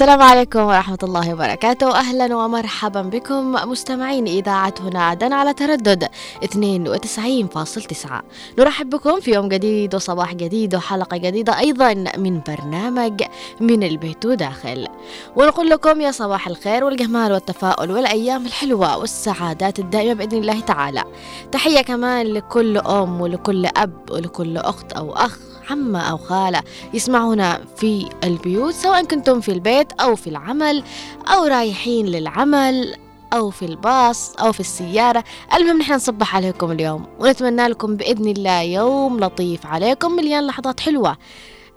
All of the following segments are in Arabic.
السلام عليكم ورحمة الله وبركاته. أهلا ومرحبا بكم مستمعين إذاعة هنا عدن على تردد 92.9 نرحب بكم في يوم جديد وصباح جديد وحلقة جديدة أيضا من برنامج من البيت وداخل ونقول لكم يا صباح الخير والجمال والتفاؤل والأيام الحلوة والسعادات الدائمة بإذن الله تعالى. تحية كمان لكل أم ولكل أب ولكل أخت أو أخ عمة أو خالة يسمعونا في البيوت سواء كنتم في البيت أو في العمل أو رايحين للعمل أو في الباص أو في السيارة. المهم نحن نصبح عليكم اليوم ونتمنى لكم بإذن الله يوم لطيف عليكم مليان لحظات حلوة.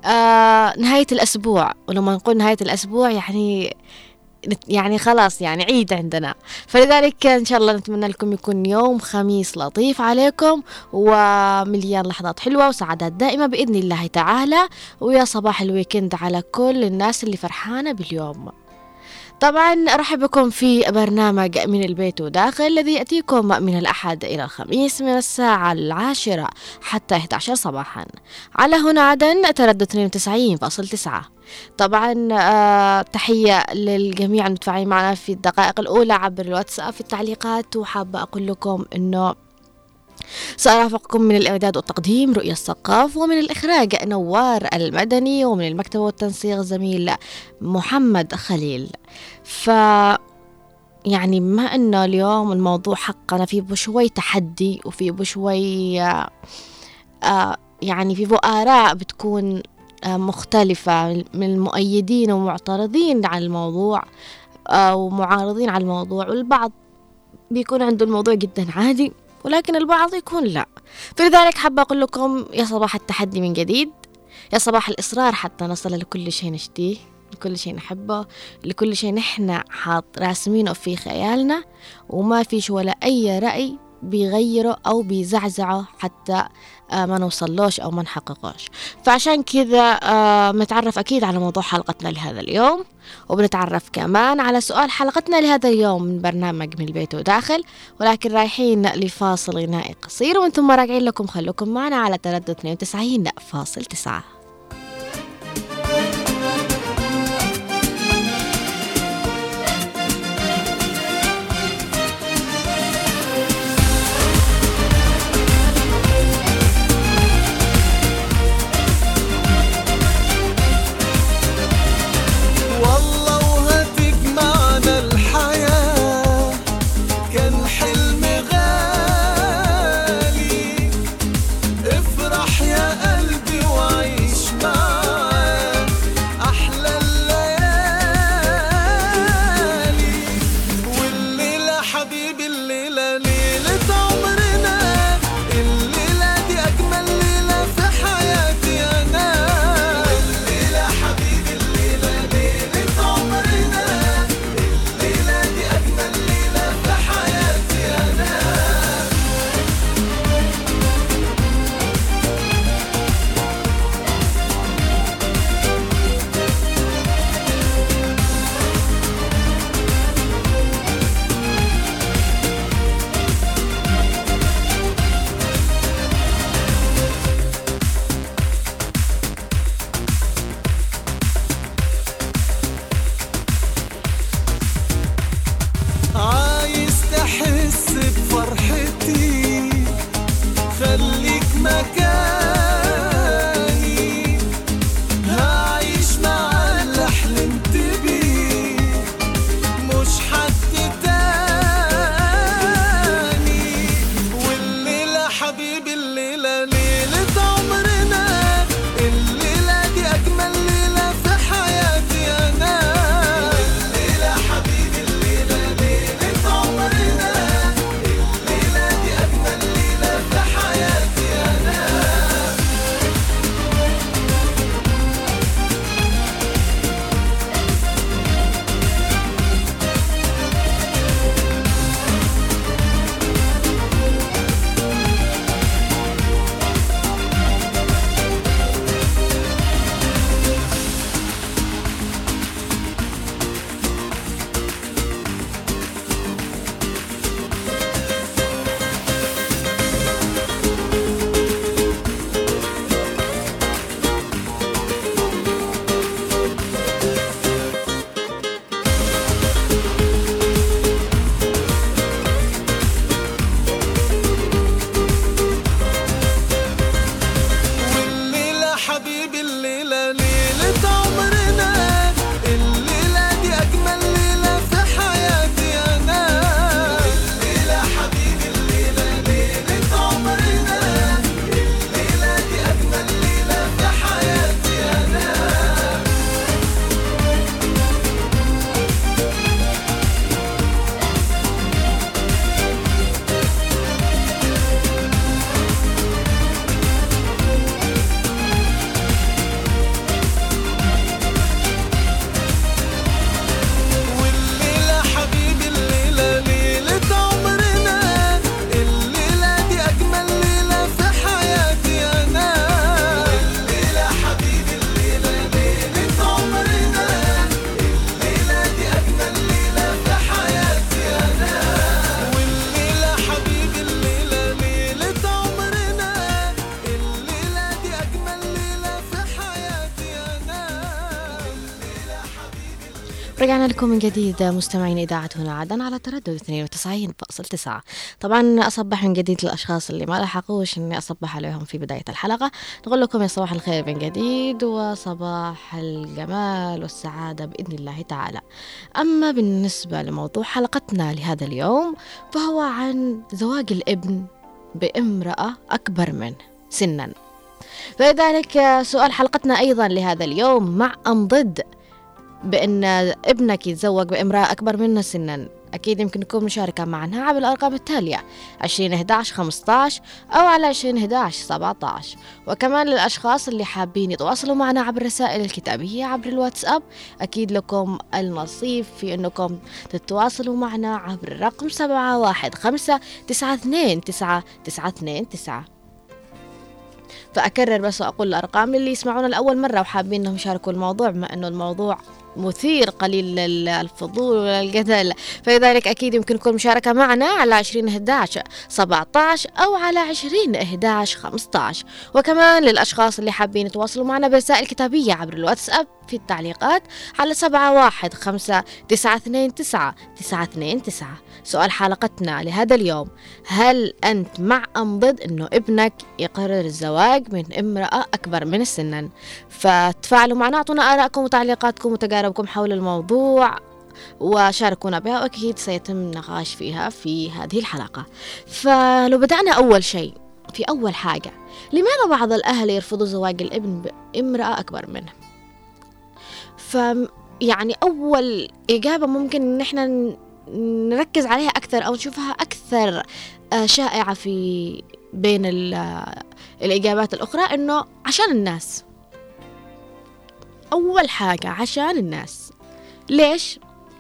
آه نهاية الأسبوع ولما نقول نهاية الأسبوع يعني يعني خلاص يعني عيد عندنا. فلذلك إن شاء الله نتمنى لكم يكون يوم خميس لطيف عليكم ومليان لحظات حلوة وسعادات دائمة بإذن الله تعالى. ويا صباح الويكند على كل الناس اللي فرحانة باليوم. طبعا أرحب بكم في برنامج من البيت وداخل الذي يأتيكم من الأحد إلى الخميس من الساعة العاشرة حتى 11 صباحا. على هنا عدن تردد 92.9 طبعا آه تحية للجميع المتفاعلين معنا في الدقائق الأولى عبر الواتساب في التعليقات وحابة أقول لكم أنه سأرافقكم من الإعداد والتقديم رؤية الثقاف ومن الإخراج نوار المدني ومن المكتب والتنسيق زميل محمد خليل. ف يعني بما إنه اليوم الموضوع حقنا فيه بشوي تحدي وفيه بشوي آه يعني فيه آراء بتكون مختلفة من المؤيدين ومعترضين على الموضوع آه ومعارضين على الموضوع والبعض بيكون عنده الموضوع جدا عادي ولكن البعض يكون لا. فلذلك حابة أقول لكم يا صباح التحدي من جديد يا صباح الإصرار حتى نصل لكل شيء نشتيه لكل شيء نحبه لكل شيء نحن حاط راسمينه في خيالنا وما فيش ولا أي رأي بيغيره أو بيزعزعه حتى آه، ما نوصلوش أو ما نحققوش. فعشان كذا آه، بنتعرف أكيد على موضوع حلقتنا لهذا اليوم. وبنتعرف كمان على سؤال حلقتنا لهذا اليوم من برنامج من البيت وداخل. ولكن رايحين لفاصل غنائي قصير ومن ثم راجعين لكم خلوكم معنا على تردد 92.9 افرح يا رجعنا لكم من جديد مستمعين إذاعة هنا عدن على تردد 92.9 طبعا أصبح من جديد للأشخاص اللي ما لحقوش إني أصبح عليهم في بداية الحلقة. نقول لكم يا صباح الخير من جديد وصباح الجمال والسعادة بإذن الله تعالى. أما بالنسبة لموضوع حلقتنا لهذا اليوم فهو عن زواج الابن بامرأة أكبر منه سنا. فلذلك سؤال حلقتنا أيضا لهذا اليوم مع أم ضد بأن ابنك يتزوج بامرأة أكبر منه سنا. أكيد يمكن تكون مشاركة معنا عبر الأرقام التالية 20 11 15 أو على 20 11 17 وكمان للأشخاص اللي حابين يتواصلوا معنا عبر الرسائل الكتابية عبر الواتساب أكيد لكم النصيب في أنكم تتواصلوا معنا عبر الرقم 715 92 9 929 فأكرر بس وأقول الأرقام للي يسمعونا لأول مرة وحابين أنهم يشاركوا الموضوع بما أنه الموضوع مثير قليل الفضول والجدل. فلذلك أكيد يمكن يكون مشاركة معنا على 20 11 17 أو على 20 11 15 وكمان للأشخاص اللي حابين يتواصلوا معنا برسائل كتابية عبر الواتساب في التعليقات على سبعة واحد خمسة تسعة اثنين تسعة تسعة اثنين تسعة. سؤال حلقتنا لهذا اليوم. هل أنت مع أم ضد أنه ابنك يقرر الزواج؟ من امرأة أكبر من سنا فتفاعلوا معنا أعطونا آرائكم وتعليقاتكم وتجاربكم حول الموضوع وشاركونا بها وأكيد سيتم نقاش فيها في هذه الحلقة. فلو بدأنا أول شيء في أول حاجة لماذا بعض الأهل يرفضوا زواج الابن بامرأة أكبر منه؟ ف يعني أول إجابة ممكن إن إحنا نركز عليها أكثر أو نشوفها أكثر آه، شائعة في بين الإجابات الأخرى إنه عشان الناس أول حاجة عشان الناس ليش؟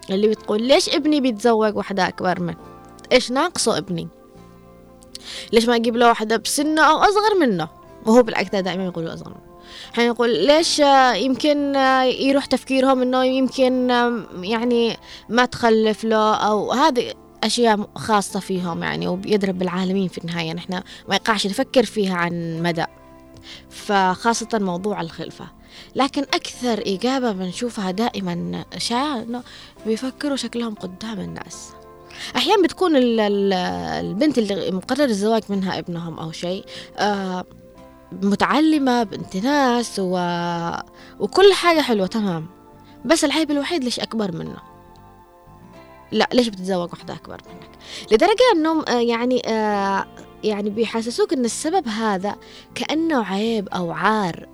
اللي بتقول ليش ابني بيتزوج واحدة أكبر منه؟ إيش ناقصه ابني؟ ليش ما أجيب له واحدة بسنه أو أصغر منه؟ وهو بالعكس دائما يقولوا أصغر منه حنقول ليش يمكن يروح تفكيرهم إنه يمكن يعني ما تخلف له أو هذه أشياء خاصة فيهم يعني وبيضرب بالعالمين في النهاية. نحن ما يقعش نفكر فيها عن مدى فخاصة موضوع الخلفة. لكن أكثر إجابة بنشوفها دائما شائعة إنه بيفكروا شكلهم قدام الناس. أحيانا بتكون البنت اللي مقرر الزواج منها ابنهم أو شيء آه متعلمة بنت ناس و... وكل حاجة حلوة تمام. بس العيب الوحيد ليش أكبر منه؟ لا ليش بتتزوج واحدة أكبر منك؟ لدرجة أنهم آه، يعني آه يعني بيحسسوك أن السبب هذا كأنه عيب أو عار.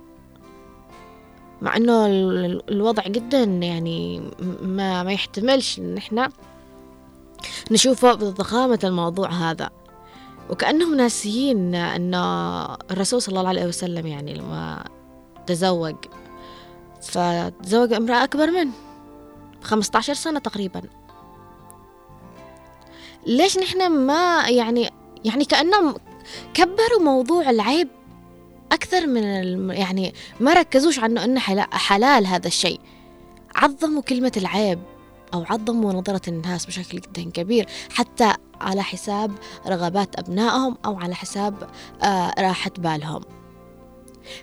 مع أنه الوضع جدا يعني ما, ما يحتملش أن إحنا نشوفه بضخامة الموضوع هذا. وكأنهم ناسيين أن الرسول صلى الله عليه وسلم يعني لما تزوج فتزوج امرأة أكبر منه بخمسة عشر سنة تقريبا. ليش نحن ما يعني يعني كأنهم كبروا موضوع العيب أكثر من يعني ما ركزوش عنه أنه حلال هذا الشيء. عظموا كلمة العيب أو عظموا نظرة الناس بشكل جدا كبير. حتى على حساب رغبات أبنائهم أو على حساب آه راحة بالهم.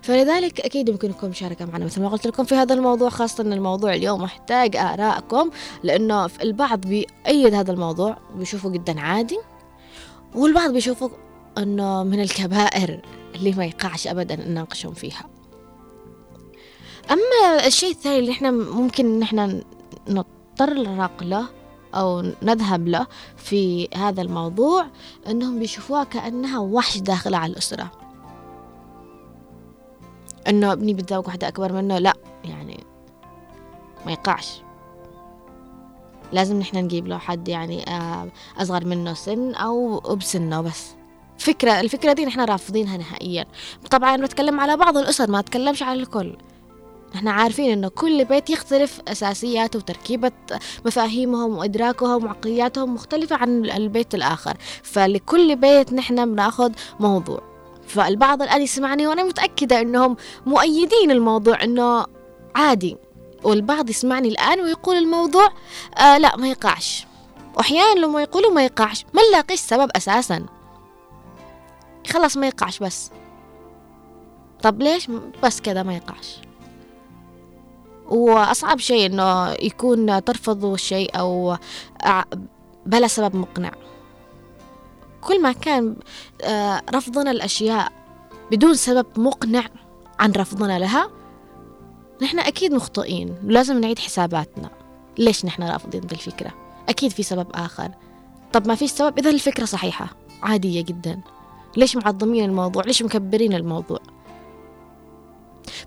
فلذلك أكيد يمكن لكم مشاركة معنا مثل ما قلت لكم في هذا الموضوع خاصة أن الموضوع اليوم محتاج آرائكم لأنه البعض بيأيد هذا الموضوع بيشوفه جدا عادي والبعض بيشوفه أنه من الكبائر اللي ما يقعش أبدا نناقشهم فيها. أما الشيء الثاني اللي إحنا ممكن إن إحنا نتطرق له أو نذهب له في هذا الموضوع أنهم بيشوفوها كأنها وحش داخلة على الأسرة. أنه أبني بتزوج واحدة أكبر منه لا يعني ما يقعش. لازم نحن نجيب له حد يعني آه، أصغر منه سن أو بسنه بس. فكرة الفكرة دي نحن رافضينها نهائيا. طبعا بتكلم على بعض الأسر ما أتكلمش على الكل. إحنا عارفين إنه كل بيت يختلف أساسياته وتركيبة مفاهيمهم وإدراكهم وعقلياتهم مختلفة عن البيت الآخر. فلكل بيت نحن بناخذ موضوع. فالبعض الآن يسمعني وأنا متأكدة إنهم مؤيدين الموضوع إنه عادي. والبعض يسمعني الآن ويقول الموضوع آه لا ما يقعش. واحيانا لما يقولوا ما يقعش ما نلاقيش سبب أساسا. خلاص ما يقعش بس. طب ليش بس كذا ما يقعش؟ وأصعب شيء إنه يكون ترفضوا الشيء أو بلا سبب مقنع. كل ما كان آه، رفضنا الأشياء بدون سبب مقنع عن رفضنا لها نحن أكيد مخطئين. لازم نعيد حساباتنا. ليش نحن رافضين بالفكرة أكيد في سبب آخر. طب ما في سبب؟ إذا الفكرة صحيحة عادية جدا. ليش معظمين الموضوع؟ ليش مكبرين الموضوع؟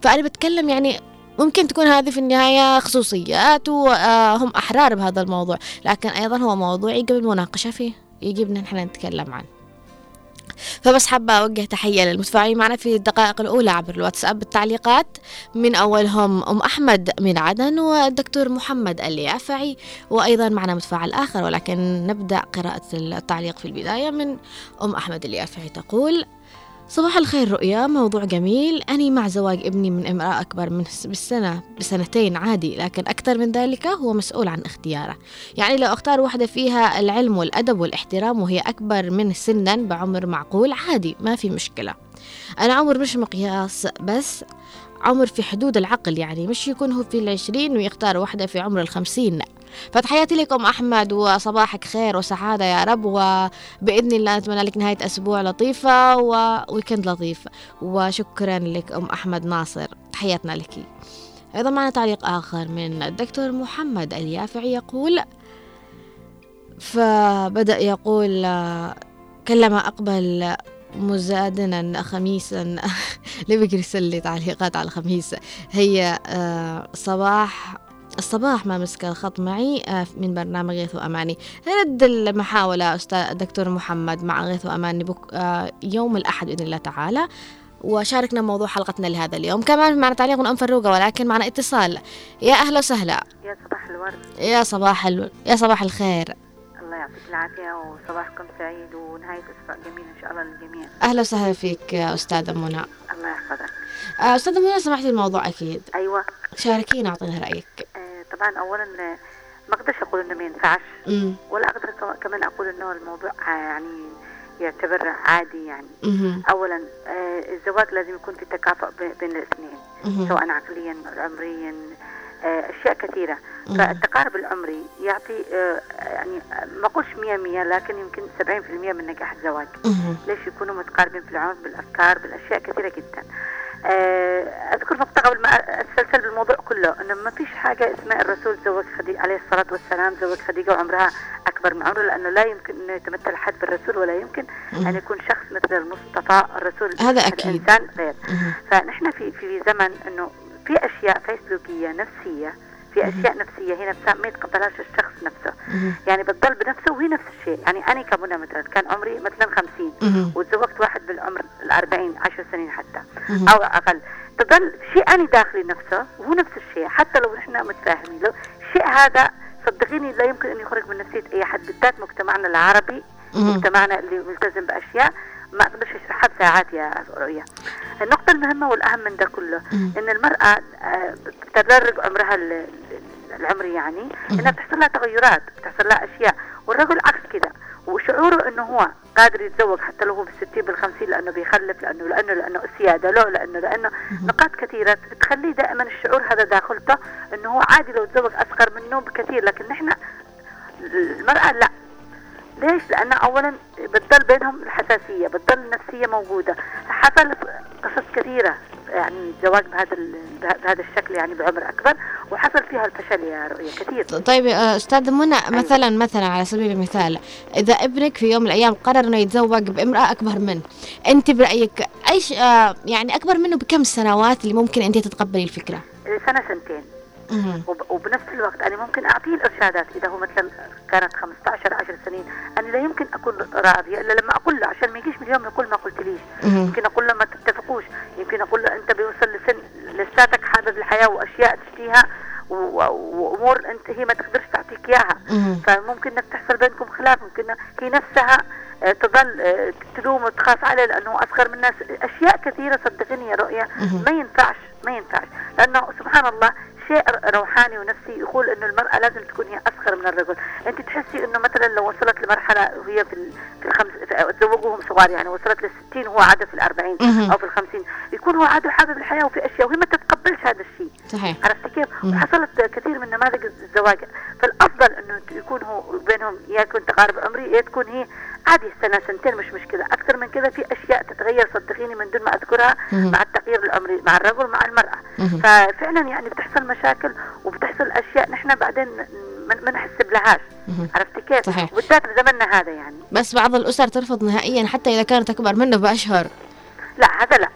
فأنا بتكلم يعني ممكن تكون هذه في النهاية خصوصيات وهم أحرار بهذا الموضوع. لكن أيضا هو موضوع يجب المناقشة فيه. يجب نحن نتكلم عنه. فبس حابة أوجه تحية للمتفاعلين معنا في الدقائق الأولى عبر الواتساب بالتعليقات. من أولهم أم أحمد من عدن والدكتور محمد اليافعي وأيضا معنا متفاعل آخر ولكن نبدأ قراءة التعليق في البداية. من أم أحمد اليافعي تقول صباح الخير رؤيا. موضوع جميل. أني مع زواج ابني من امرأة أكبر من بالسنة بسنتين عادي لكن أكثر من ذلك هو مسؤول عن اختياره. يعني لو أختار واحدة فيها العلم والأدب والاحترام وهي أكبر منه سنا بعمر معقول عادي ما في مشكلة. أنا عمر مش مقياس بس عمر في حدود العقل يعني مش يكون هو في العشرين ويختار واحدة في عمر الخمسين. فتحياتي لكم أحمد وصباحك خير وسعادة يا رب وبإذن الله نتمنى لك نهاية أسبوع لطيفة وويكند لطيف. وشكرا لك أم أحمد ناصر. تحياتنا لك. أيضا معنا تعليق آخر من الدكتور محمد اليافعي يقول فبدأ يقول كلما أقبل مزادنا خميسا. ليه يرسل لي تعليقات على الخميس. هي آه، صباح الصباح ما مسك الخط معي آه، من برنامج غيث وأماني. رد المحاولة أستاذ الدكتور محمد مع غيث وأماني بك آه، يوم الأحد بإذن الله تعالى. وشاركنا موضوع حلقتنا لهذا اليوم. كمان معنا تعليق من أم فروقة ولكن معنا اتصال. يا أهلا وسهلا. يا صباح الورد. يا صباح ال... يا صباح الخير. الله يعطيك العافية وصباحكم سعيد ونهاية أسبوع جميل إن شاء الله للجميع. أهلا وسهلا فيك يا أستاذة منى. الله يحفظك. آه، أستاذة منى سمحتي الموضوع أكيد. أيوة. شاركينا أعطينا رأيك. آه طبعا أولا ما أقدرش أقول إنه ما ينفعش ولا أقدر كمان أقول إنه الموضوع يعني يعتبر عادي يعني. مم. اولا آه الزواج لازم يكون في تكافؤ بين الاثنين سواء عقليا عمريا آه أشياء كثيرة. فالتقارب العمري يعطي آه يعني ما أقولش 100 100 لكن يمكن 70% من نجاح الزواج. ليش يكونوا متقاربين في العمر بالأفكار بالأشياء كثيرة جدا. آه، أذكر نقطه قبل ما أتسلسل بالموضوع كله إنه ما فيش حاجة اسمها الرسول زوج خديجة عليه الصلاة والسلام زوج خديجة وعمرها أكبر من عمره لأنه لا يمكن إنه يتمثل حد بالرسول ولا يمكن أن يكون شخص مثل المصطفى الرسول هذا أكيد. الانسان غير. فنحن في في زمن إنه في أشياء فيسبوكية نفسية في أشياء نفسية هي نفسها ما يتقبلهاش الشخص نفسه. يعني بتضل بنفسه وهي نفس الشيء. يعني أنا كمنى مثلا كان عمري مثلا 50 وتزوجت واحد بالعمر ال 40 10 سنين حتى أو أقل. تضل شيء أنا داخلي نفسه وهو نفس الشيء. حتى لو نحن متفاهمين لو الشيء هذا صدقيني لا يمكن أن يخرج من نفسية أي حد بالذات مجتمعنا العربي مجتمعنا اللي ملتزم بأشياء. ما أقدرش اشرحها بساعات يا رؤيا النقطة المهمة والأهم من ده كله إن المرأة آه، تدرج عمرها العمري يعني إنها بتحصل لها تغيرات بتحصل لها أشياء. والرجل عكس كده. وشعوره إنه هو قادر يتزوج حتى لو هو بالستين بالخمسين لأنه بيخلف لأنه لأنه لأنه السيادة له لأنه لأنه نقاط كثيرة بتخليه دائما الشعور هذا داخلته إنه هو عادي لو تزوج أصغر منه بكثير. لكن نحن المرأة لا. ليش؟ لأن أولا بتضل بينهم الحساسية بتضل النفسية موجودة حصلت قصص كثيرة يعني زواج بهذا بهذا الشكل يعني بعمر أكبر وحصل فيها الفشل يا رؤية كثير طيب آه، أستاذ منى أيوة. مثلا مثلا على سبيل المثال إذا ابنك في يوم من الأيام قرر إنه يتزوج بامرأة أكبر منه أنت برأيك أيش آه، يعني أكبر منه بكم سنوات اللي ممكن أنت تتقبلي الفكرة؟ سنة سنتين وبنفس الوقت أنا ممكن أعطيه الإرشادات إذا هو مثلا كانت 15 10 سنين. أنا لا يمكن أكون راضية إلا لما أقول له عشان ما يجيش من اليوم يقول ما قلت ليش يمكن أقول له ما تتفقوش. يمكن أقول له أنت بيوصل لسن لساتك حابب الحياة وأشياء تشتيها وأمور أنت هي ما تقدرش تعطيك إياها. فممكن إنك تحصل بينكم خلاف. ممكن هي نفسها آه، تظل آه، تلوم وتخاف عليه لأنه أصغر من الناس. أشياء كثيرة صدقني يا رؤيا. ما ينفعش ما ينفعش. لأنه سبحان الله شيء روحاني ونفسي يقول إنه المرأة لازم تكون هي أصغر من الرجل، أنت تحسي إنه مثلا لو وصلت لمرحلة وهي في الخمس تزوجوهم صغار يعني وصلت لل 60 وهو عاده في ال 40 أو في ال 50 يكون هو عاده حابب الحياة وفي أشياء وهي ما تتقبلش هذا الشيء. صحيح. عرفت كيف؟ وحصلت كثير من نماذج الزواج. فالأفضل إنه يكون هو بينهم يا يكون تقارب عمري يا تكون هي عادي سنة سنتين مش مشكلة. أكثر من كذا في أشياء تتغير صدقيني من دون ما أذكرها مم. مع التغيير العمري مع الرجل مع المرأة. مم. ففعلا يعني بتحصل مشاكل وبتحصل أشياء نحن بعدين ما ما نحسب لهاش مهم. عرفت كيف؟ صحيح. بالذات بزمننا هذا يعني بس بعض الأسر ترفض نهائيا حتى إذا كانت أكبر منه بأشهر لا هذا لا.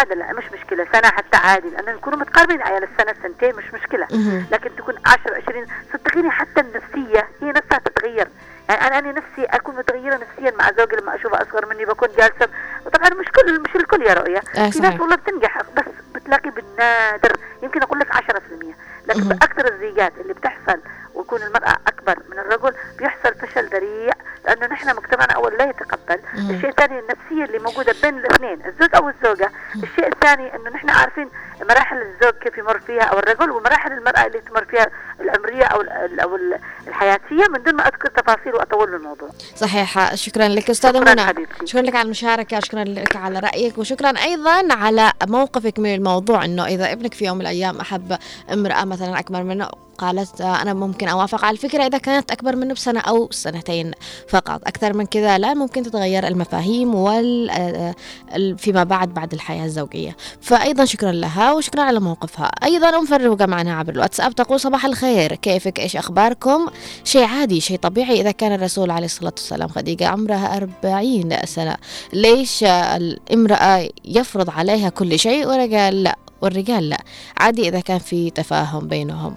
هذا لا مش مشكلة سنة حتى عادي لأنه نكونوا متقاربين عيال السنة سنتين مش مشكلة مهم. لكن تكون 10 20 صدقيني حتى النفسية هي نفسها تتغير يعني أنا أنا نفسي أكون متغيرة نفسيا مع زوجي لما أشوفه أصغر مني بكون جالسة وطبعا مش كل مش الكل يا رؤية آه، في. ناس والله بتنجح بس بتلاقي بالنادر يمكن أقول لك 10% لكن. بأكثر الزيجات اللي بتحصل ويكون المرأة أكبر من الرجل بيحصل فشل ذريع لأنه نحن مجتمعنا أول لا يتقبل مم. الشيء الثاني النفسية اللي موجودة بين الاثنين الزوج أو الزوجة. الشيء الثاني أنه نحن عارفين مراحل الزوج كيف يمر فيها أو الرجل ومراحل المرأة اللي تمر فيها العمرية أو ال- أو ال- الحياتية. من دون ما أذكر تفاصيل وأطول الموضوع. صحيح شكرا لك شكراً منى. شكرا لك على المشاركة شكرا لك على رأيك وشكرا أيضا على موقفك من الموضوع أنه إذا ابنك في يوم من الأيام أحب امرأة مثلا أكبر منه؟ قالت آه، أنا ممكن أوافق. على الفكرة إذا كانت أكبر منه بسنة أو سنتين فقط. أكثر من كذا لا ممكن تتغير المفاهيم وال آه، ال- فيما بعد بعد الحياة الزوجية. فأيضا شكرا لها وشكرا على موقفها. أيضا أم فروقة معنا عبر الواتساب تقول صباح الخير كيفك؟ إيش أخباركم؟ شيء عادي شيء طبيعي. إذا كان الرسول عليه الصلاة والسلام خديجة عمرها أربعين سنة ليش آه، الامرأة يفرض عليها كل شيء والرجال لا والرجال لا. عادي إذا كان في تفاهم بينهم.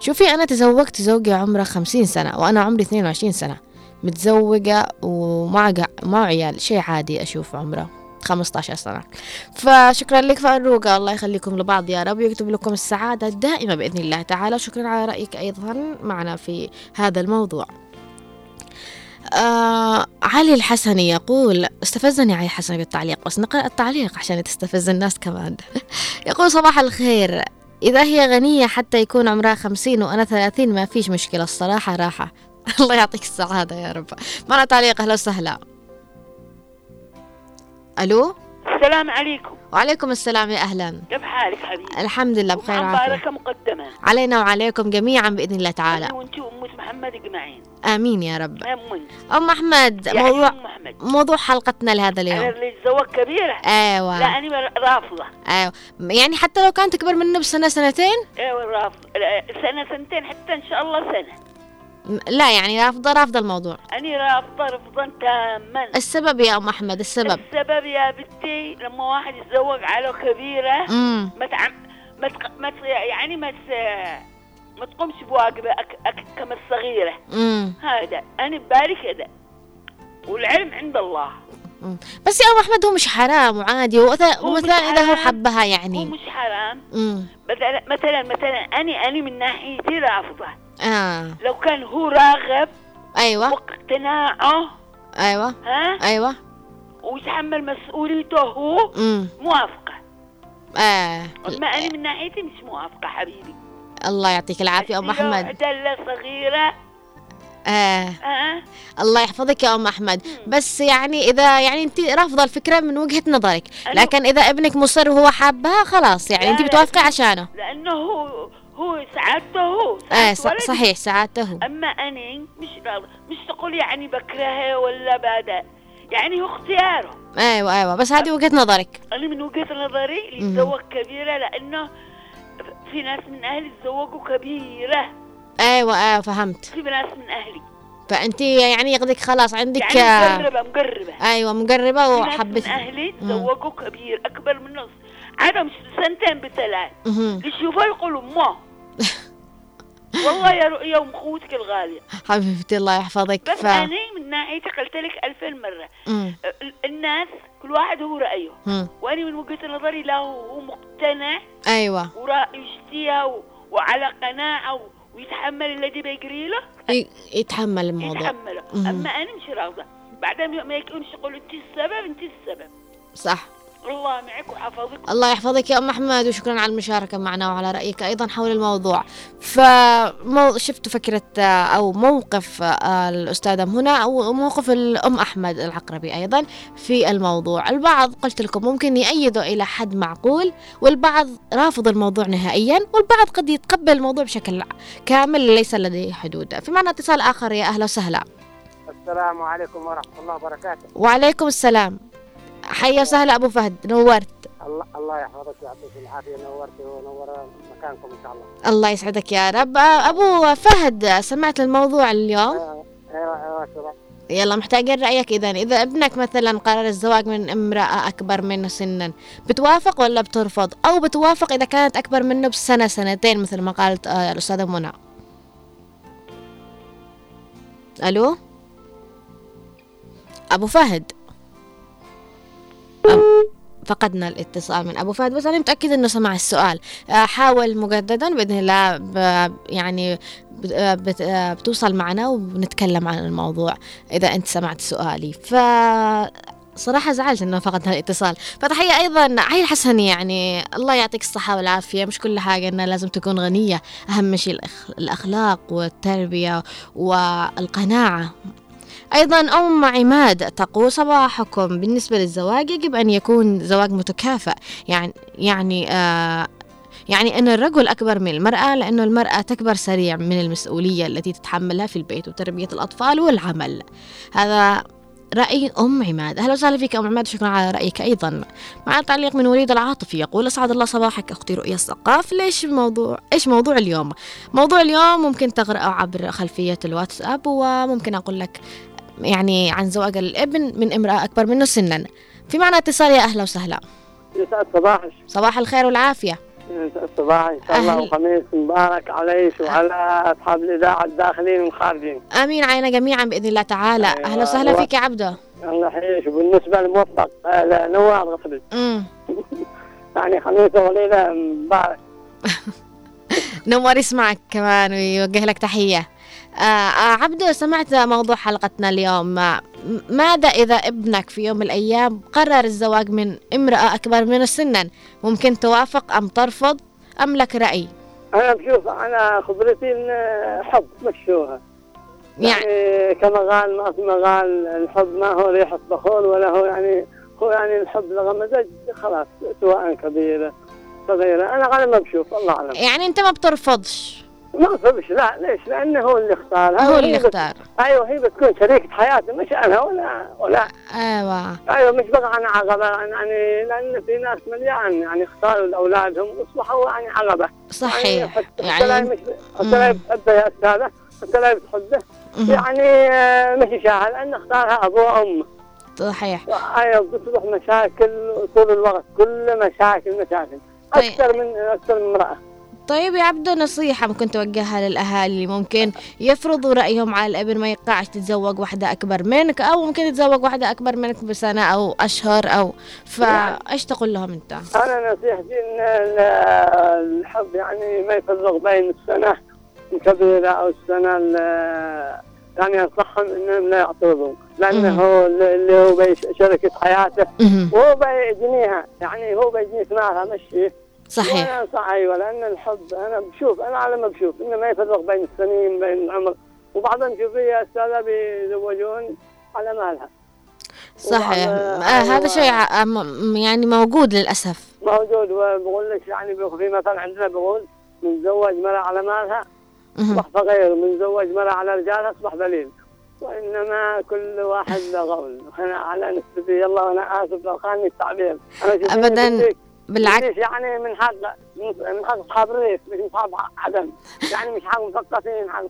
شوفي أنا تزوجت زوجي عمره خمسين سنة وأنا عمري 22 سنة. متزوجة ومع مع عيال شيء عادي أشوف عمره 15 سنة. فشكرا لك فاروقة الله يخليكم لبعض يا رب ويكتب لكم السعادة الدائمة بإذن الله تعالى. شكرا على رأيك أيضا معنا في هذا الموضوع. آه علي الحسني يقول استفزني علي الحسني بالتعليق بس نقرأ التعليق عشان تستفز الناس كمان. يقول صباح الخير. إذا هي غنية حتى يكون عمرها خمسين وأنا ثلاثين ما فيش مشكلة الصراحة راحة. الله يعطيك السعادة يا رب. معنا تعليق أهلا وسهلا. ألو؟ السلام عليكم. وعليكم السلام يا أهلا. كيف حالك حبيبي؟ الحمد لله بخير وعافية مباركة مقدمة؟ علينا وعليكم جميعا بإذن الله تعالى. أنا وأنتي وأمة محمد إجمعين. آمين يا رب. أم أحمد يا موضوع أم محمد موضوع حلقتنا لهذا اليوم. اللي الزواج كبيرة. أيوه. لا أنا رافضة. أيوه. يعني حتى لو كانت أكبر منه بسنة سنتين؟ أيوة رافضة. لا، سنة سنتين حتى إن شاء الله سنة. م- لا يعني رافضه رافضه الموضوع أنا رافضة رفضا تاما السبب يا أم أحمد السبب. السبب يا بنتي لما واحد يتزوج على كبيرة امم ما تعم ما, تق... ما ت... يعني ما ت... ما تقومش بواجبة أك... أك... كما الصغيرة امم هذا أنا ببالي كذا والعلم عند الله. بس يا أم أحمد هو مش حرام وعادي ومثلا هو مش ومثلا اذا هو. حبها هو يعني مش حرام. مثلا مثلا مثلا أنا أنا من ناحيتي رافضة آه. لو كان هو راغب أيوه. واقتناعه أيوه. ها؟ أيوه. ويتحمل مسؤوليته هو امم موافقة. آه. أما أنا من ناحيتي مش موافقة حبيبي. الله يعطيك العافية أم أحمد. عدلة صغيرة. آه. ها الله يحفظك يا أم أحمد. بس يعني إذا يعني أنت رافضة الفكرة من وجهة نظرك. لكن إذا ابنك مصر وهو حابها خلاص يعني أنت بتوافقي عشانه. لأنه هو هو سعادته هو إيه ص- ولدي. صحيح سعادته. أما أنا مش راضي مش تقول يعني بكرهه ولا بعد. يعني هو اختياره. أيوه أيوه. بس هذه وجهة نظرك. أنا من وجهة نظري اللي. يتزوج كبيرة لأنه في ناس من أهلي تزوجوا كبيرة. أيوه أيوه فهمت. في ناس من أهلي. فأنت يعني ياخذك خلاص عندك يعني آه، مقربة مقربة. أيوه مقربة من وحبيت. أهلي مم. تزوجوا كبير أكبر من نص. عادة مش سنتين بثلاث. يشوفوا يقولوا ما والله يا رؤيا ام خوتك الغالية. حبيبتي الله يحفظك. بس ف... أنا من ناحيتي قلت لك ألفين مرة. مم. ال- الناس كل واحد هو رأيه. مم. وأنا من وجهة نظري لا هو مقتنع. أيوه. ورأي يشتيها و... وعلى قناعة و... ويتحمل الذي بيجري له. يتحمل الموضوع. يتحمله. مم. أما أنا مش راضية. بعدين ما يكونش يقولوا أنت السبب أنت السبب. صح. الله معك وحفظك. الله يحفظك يا أم أحمد وشكرا على المشاركة معنا وعلى رأيك أيضا حول الموضوع. فمو شفت فكرة آه، أو موقف آه، الأستاذة هنا أو موقف الأم أحمد العقربي أيضا في الموضوع. البعض قلت لكم ممكن يأيدوا إلى حد معقول والبعض رافض الموضوع نهائيا والبعض قد يتقبل الموضوع بشكل كامل ليس لديه حدود. في معنا اتصال آخر يا أهلا وسهلا. السلام عليكم ورحمة الله وبركاته. وعليكم السلام. حيا وسهلا أبو فهد نورت. الله الله يحفظك ويعطيك العافية نورت ونور مكانكم إن شاء الله. الله يسعدك يا رب. أبو فهد سمعت الموضوع اليوم؟ آه، أيوه أيوه شباب يلا محتاجين رأيك إذا. إذا ابنك مثلا قرر الزواج من امرأة أكبر منه سنا بتوافق ولا بترفض؟ أو بتوافق إذا كانت أكبر منه بسنة سنتين مثل ما قالت آه، الأستاذة منى. ألو؟ أبو فهد. فقدنا الاتصال من أبو فهد. بس أنا متاكد إنه سمع السؤال. آه، حاول مجددا بإذن الله يعني آه، آه، بتوصل معنا وبنتكلم عن الموضوع إذا أنت سمعت سؤالي. ف صراحة زعلت إنه فقدنا الاتصال، فتحية أيضا عيل حسني يعني الله يعطيك الصحة والعافية. مش كل حاجة إنها لازم تكون غنية، أهم شيء الأخلاق والتربية والقناعة. أيضا أم عماد تقول صباحكم. بالنسبة للزواج يجب أن يكون زواج متكافئ. يعني يعني آه يعني أن الرجل أكبر من المرأة لأنه المرأة تكبر سريع من المسؤولية التي تتحملها في البيت وتربية الأطفال والعمل. هذا رأي أم عماد. أهلا وسهلا فيك أم عماد. شكرا على رأيك أيضا. مع تعليق من وليد العاطفي يقول أسعد الله صباحك أختي رؤيا الثقاف ليش موضوع إيش موضوع اليوم؟ موضوع اليوم ممكن تقرأه عبر خلفية الواتساب وممكن أقول لك يعني عن زواج الابن من امرأة أكبر منه سنا. في معنى اتصال يا أهلا وسهلا. يسعد صباحك صباح الخير والعافية. يسعد صباحك إن شاء الله. وخميس مبارك عليك وعلى أصحاب الإذاعة الداخلين والخارجين آمين. علينا جميعا بإذن الله تعالى. أيوة. أهلا وسهلا فيك يا عبده الله يحييك وبالنسبة للموفق آه، نوار غفلت أمم. يعني خميسة وليلة مبارك. نور يسمعك كمان ويوجه لك تحية. عبدو سمعت موضوع حلقتنا اليوم. آه، ماذا إذا ابنك في يوم من الأيام قرر الزواج من امرأة أكبر منه سنا؟ ممكن توافق أم ترفض؟ أم لك رأي؟ أنا بشوف أنا خبرتي آه، حب مشوها. يعني يعني كما قال ما ما قال الحب ما هو ريحة بخور ولا هو يعني هو يعني الحب لغمزة خلاص سواء كبيرة صغيرة. أنا على ما بشوف الله أعلم. يعني أنت ما بترفضش؟ ما أصبش لا ليش؟ لأنه هو اللي اختارها هو اللي اختار. أيوه هي بتكون شريكة حياته مش أنا ولا ولا. أيوة. أيوه مش بقى أنا عقبة يعني لأن في ناس مليان يعني اختاروا لأولادهم وأصبحوا يعني عقبة. صحيح. يعني يعني مش حتى لا بتحبه يا أستاذة حتى لا بتحبه. يعني آه، مش يشاهد لأنه اختارها أبوه وأمه صحيح. أيوه بتصبح مشاكل طول الوقت كل مشاكل مشاكل. طيب. أكثر من أكثر من امرأة. طيب يا عبدو نصيحة ممكن توجهها للأهالي اللي ممكن يفرضوا رأيهم على الابن ما يقعش تتزوج واحدة أكبر منك أو ممكن تتزوج واحدة أكبر منك بسنة أو أشهر أو فإيش تقول لهم أنت؟ أنا نصيحتي ال- الحب يعني ما يفرق بين السنة الكبيرة أو السنة ال- يعني انصحهم إنهم لا يعترضوا لأنه هو اللي هو شركة حياته. وهو بيجنيها يعني هو بيجني ثمارها مش صحيح. وأنا انصح أيوه لأن الحب أنا بشوف أنا على ما بشوف إنه ما يفرق بين السنين بين العمر. وبعضهم شوفي يا أستاذة بيزوجون على مالها. صحيح. آه هذا. شيء يعني موجود للأسف. موجود وبقول لك يعني في مثل عندنا بيقول من زوج مرأة على مالها. أصبح فقير من زوج مرأة على رجالها أصبح ذليل. وإنما كل واحد له قول. أنا على نسبتي يلا وأنا آسف لو خانني التعبير أنا. بديك- بالعكس. يعني من حق من حق اصحاب الريف مش من اصحاب عدم. يعني مش حق مثقفين حق؟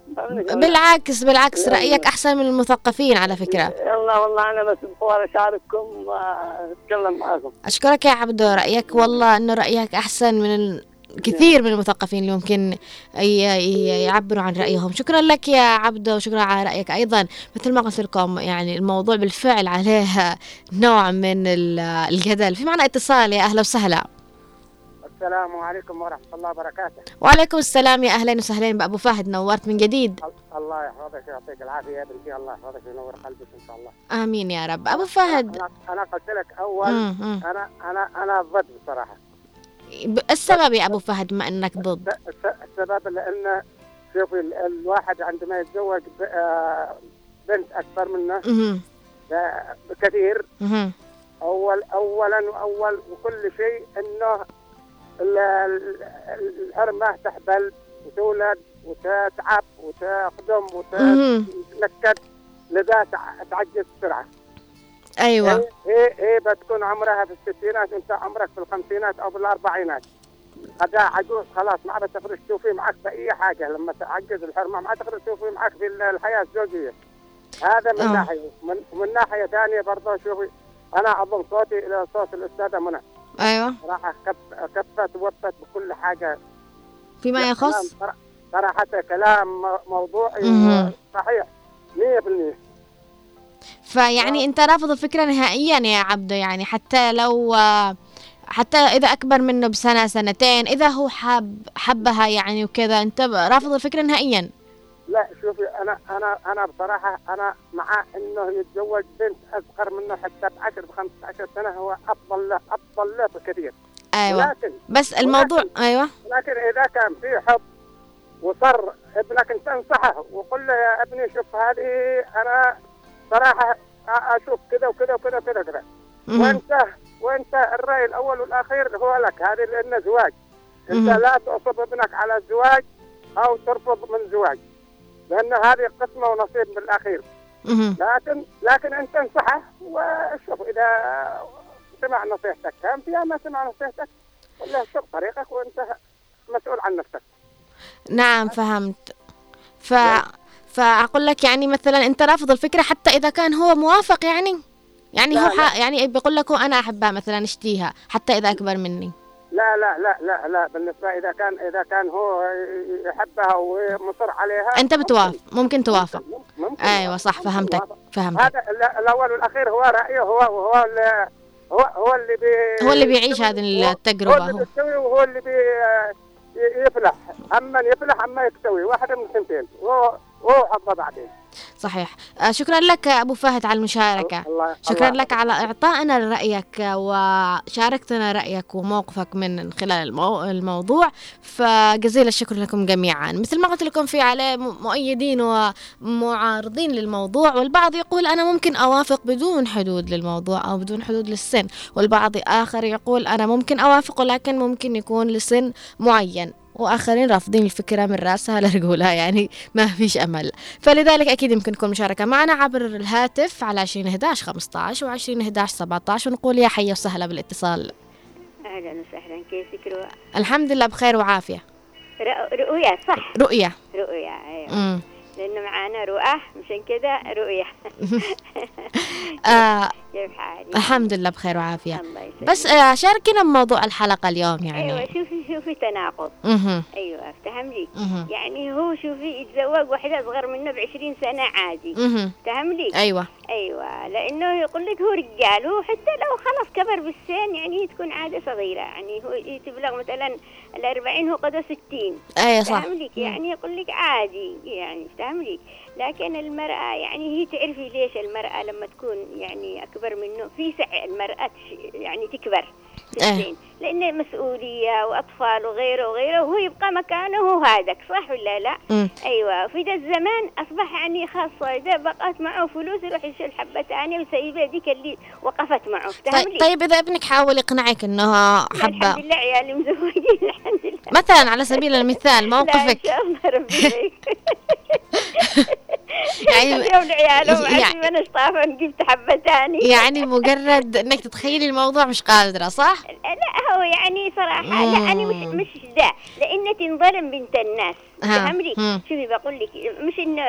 بالعكس بالعكس لا، رأيك لا. أحسن من المثقفين على فكرة. يلا والله أنا بس بخور أشارككم وأتكلم معكم أشكرك يا عبدو رأيك والله أنه رأيك أحسن من كثير من المثقفين اللي ممكن يعبروا عن رأيهم. شكرا لك يا عبدو وشكرا على رأيك أيضا. مثل ما قلت لكم يعني الموضوع بالفعل عليه نوع من ال- الجدل. في معنا اتصال يا أهلا وسهلا. السلام عليكم ورحمة الله وبركاته. وعليكم السلام يا أهلا وسهلا بأبو فهد نورت من جديد. الله يحفظك ويعطيك العافية يا بنتي الله يحفظك وينور قلبك إن شاء الله. آمين يا رب. أبو فهد. أنا, أنا قلت لك أول. أنا أنا أنا ضد بصراحة. السبب يا أبو فهد ما إنك ضد؟ الس- السبب لأن شوفي ال- الواحد عندما يتزوج آه، بنت أكبر منه بكثير. مهم، أول أولا وأول وكل شيء إنه ال- ال- الحرمة تحبل وتولد وتتعب وتخدم. وتتنكد لذا تع- تعجز بسرعة. أيوه. هي هي هي بتكون عمرها في الستينات وانت عمرك في الخمسينات أو بالاربعينات هذا عجوز خلاص ما عاد تقدر تشوفيه معك في أي حاجة. لما تعجز الحرمة ما عاد تقدر تشوفيه معك في الحياة الزوجية. هذا من آه. ناحية من, من ناحية ثانية برضه شوفي أنا اضم صوتي إلى صوت الأستاذة منى. أيوه. صراحة كف كفت ووفت بكل حاجة. فيما يخص؟ صراحة كلام موضوعي. صحيح 100% فيعني انت رافض الفكرة نهائيا يا عبده يعني حتى لو حتى إذا أكبر منه بسنة سنتين إذا هو حاب حبها يعني وكذا أنت رافض الفكرة نهائيا؟ لا شوفي أنا أنا أنا بصراحة أنا مع إنه يتزوج بنت أصغر منه حتى ب 10 ب 15 سنة هو أفضل له أفضل له بكثير. أيوه. ولكن بس الموضوع أيوه. لكن إذا كان في حب وصر ابنك انت انصحه وقل له يا ابني شوف هذه أنا صراحة أشوف كذا وكذا وكذا وكذا كذا. وانت وأنت الرأي الأول والأخير هو لك. هذه لأنه زواج. أنت. لا تغصب ابنك على الزواج أو ترفض من زواج. لأن هذه قسمة ونصيب بالاخير. لكن لكن أنت انصحه وشوف إذا سمع نصيحتك. فهم فيها ما سمع نصيحتك له شوف طريقك وأنت مسؤول عن نفسك. نعم فهمت. ف فأقول لك يعني مثلا أنت رافض الفكرة حتى إذا كان هو موافق يعني. يعني لا، هو لا. يعني بيقول لك هو أنا أحبها مثلا أشتيها حتى إذا أكبر مني. لا لا لا لا لا. بالنسبة إذا كان إذا كان هو يحبها ومصر عليها أنت بتوافق ممكن توافق. ممكن, ممكن. أيوه صح ممكن فهمتك. فهمتك. هذا ال- الأول والأخير هو رأيه هو هو هو هو اللي بي هو اللي بيعيش هذه التجربة هو اللي هو. بيستوي وهو اللي بي يفلح. أما يفلح أما يكتوي. واحدة من الثنتين. حظه بعدين صحيح. آه، شكرا لك أبو فهد على المشاركة. الله شكرا الله لك على إعطائنا رأيك وشاركتنا رأيك وموقفك من خلال المو... الموضوع. فجزيل الشكر لكم جميعا. مثل ما قلت لكم في عليه مؤيدين ومعارضين للموضوع والبعض يقول أنا ممكن أوافق بدون حدود للموضوع أو بدون حدود للسن والبعض آخر يقول أنا ممكن أوافق ولكن ممكن يكون لسن معين. وآخرين رافضين الفكرة من راسها لرجولها يعني ما فيش أمل. فلذلك أكيد يمكنكم المشاركه معنا عبر الهاتف على 20 11 15 و 20 11 17 ونقول يا حي وسهلا بالاتصال. أهلا وسهلا كيفك رؤى؟ الحمد لله بخير وعافية. رؤ- رؤيا صح؟ رؤية. رؤيا أيوه. امم لأنه معانا رؤى مشان كذا رؤيا آه كيف حالك؟ الحمد لله بخير وعافية. الله يسلمك. بس آه شاركنا بموضوع الحلقة اليوم أيوه يعني شوفي شوفي تناقض. أها أيوه افتهم لي؟ أها يعني هو شوفي يتزوج واحدة أصغر منه بعشرين سنة عادي. أها فهم لي؟ أيوه. أيوة لأنه يقول لك هو رجال هو حتى لو خلاص كبر بالسن يعني هي تكون عادة صغيرة. يعني هو تبلغ مثلا الأربعين هو قد ستين. اي صح. فهم لك؟ يعني يقول لك عادي يعني فهم لك؟ لكن المرأة يعني هي تعرفي ليش المرأة لما تكون يعني أكبر منه في سعي المرأة يعني تكبر في إيه. السن لأن مسؤولية وأطفال وغيره وغيره وهو يبقى مكانه هو هذاك صح ولا لا؟ مم. أيوه في ذا الزمان أصبح يعني خاصة إذا بقت معه فلوس يروح يشيل حبة ثانية ويسيبها ذيك اللي وقفت معه طيب؟ طيب إذا ابنك حاول يقنعك انه الحمد حبة لله عيالي مزوجين الحمد لله مثلا على سبيل المثال لا موقفك الله ربي يعني اليوم عيالهم يعني- ما نشطافه جبت حبة ثاني يعني مجرد إنك تتخيلي الموضوع مش قادرة صح؟ لا هو يعني صراحة لا أنا مش مش ده لأن تنظلم بنت الناس. ها، فهم لي مم. شوفي بقول لك مش إنه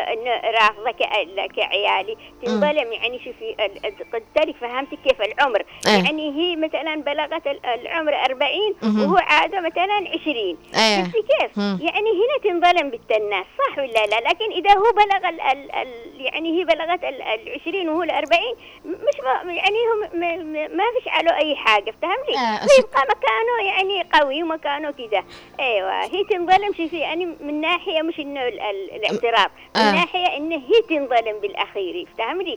رافضة ك- كعيالي تنظلم يعني شوفي ال- ال- قلت لك فهمتك كيف العمر إيه. يعني هي مثلا بلغت ال- العمر 40 مهم. وهو عادة مثلا 20 إيه شفتي كيف؟ مم. يعني هنا تنظلم بنت الناس صح ولا لا؟ لكن إذا هو بلغ ال ال ال يعني هي بلغت ال ال 20 وهو ال 40 مش يعني هم ما, فيش عليه أي حاجة فهمني آه، ويبقى مكانه يعني قوي ومكانه كذا إيوه هي تنظلم شوفي يعني من ناحيه مش إنه ال- ال- الاعتراف من آه. ناحية انه هي تنظلم بالأخير. فهمني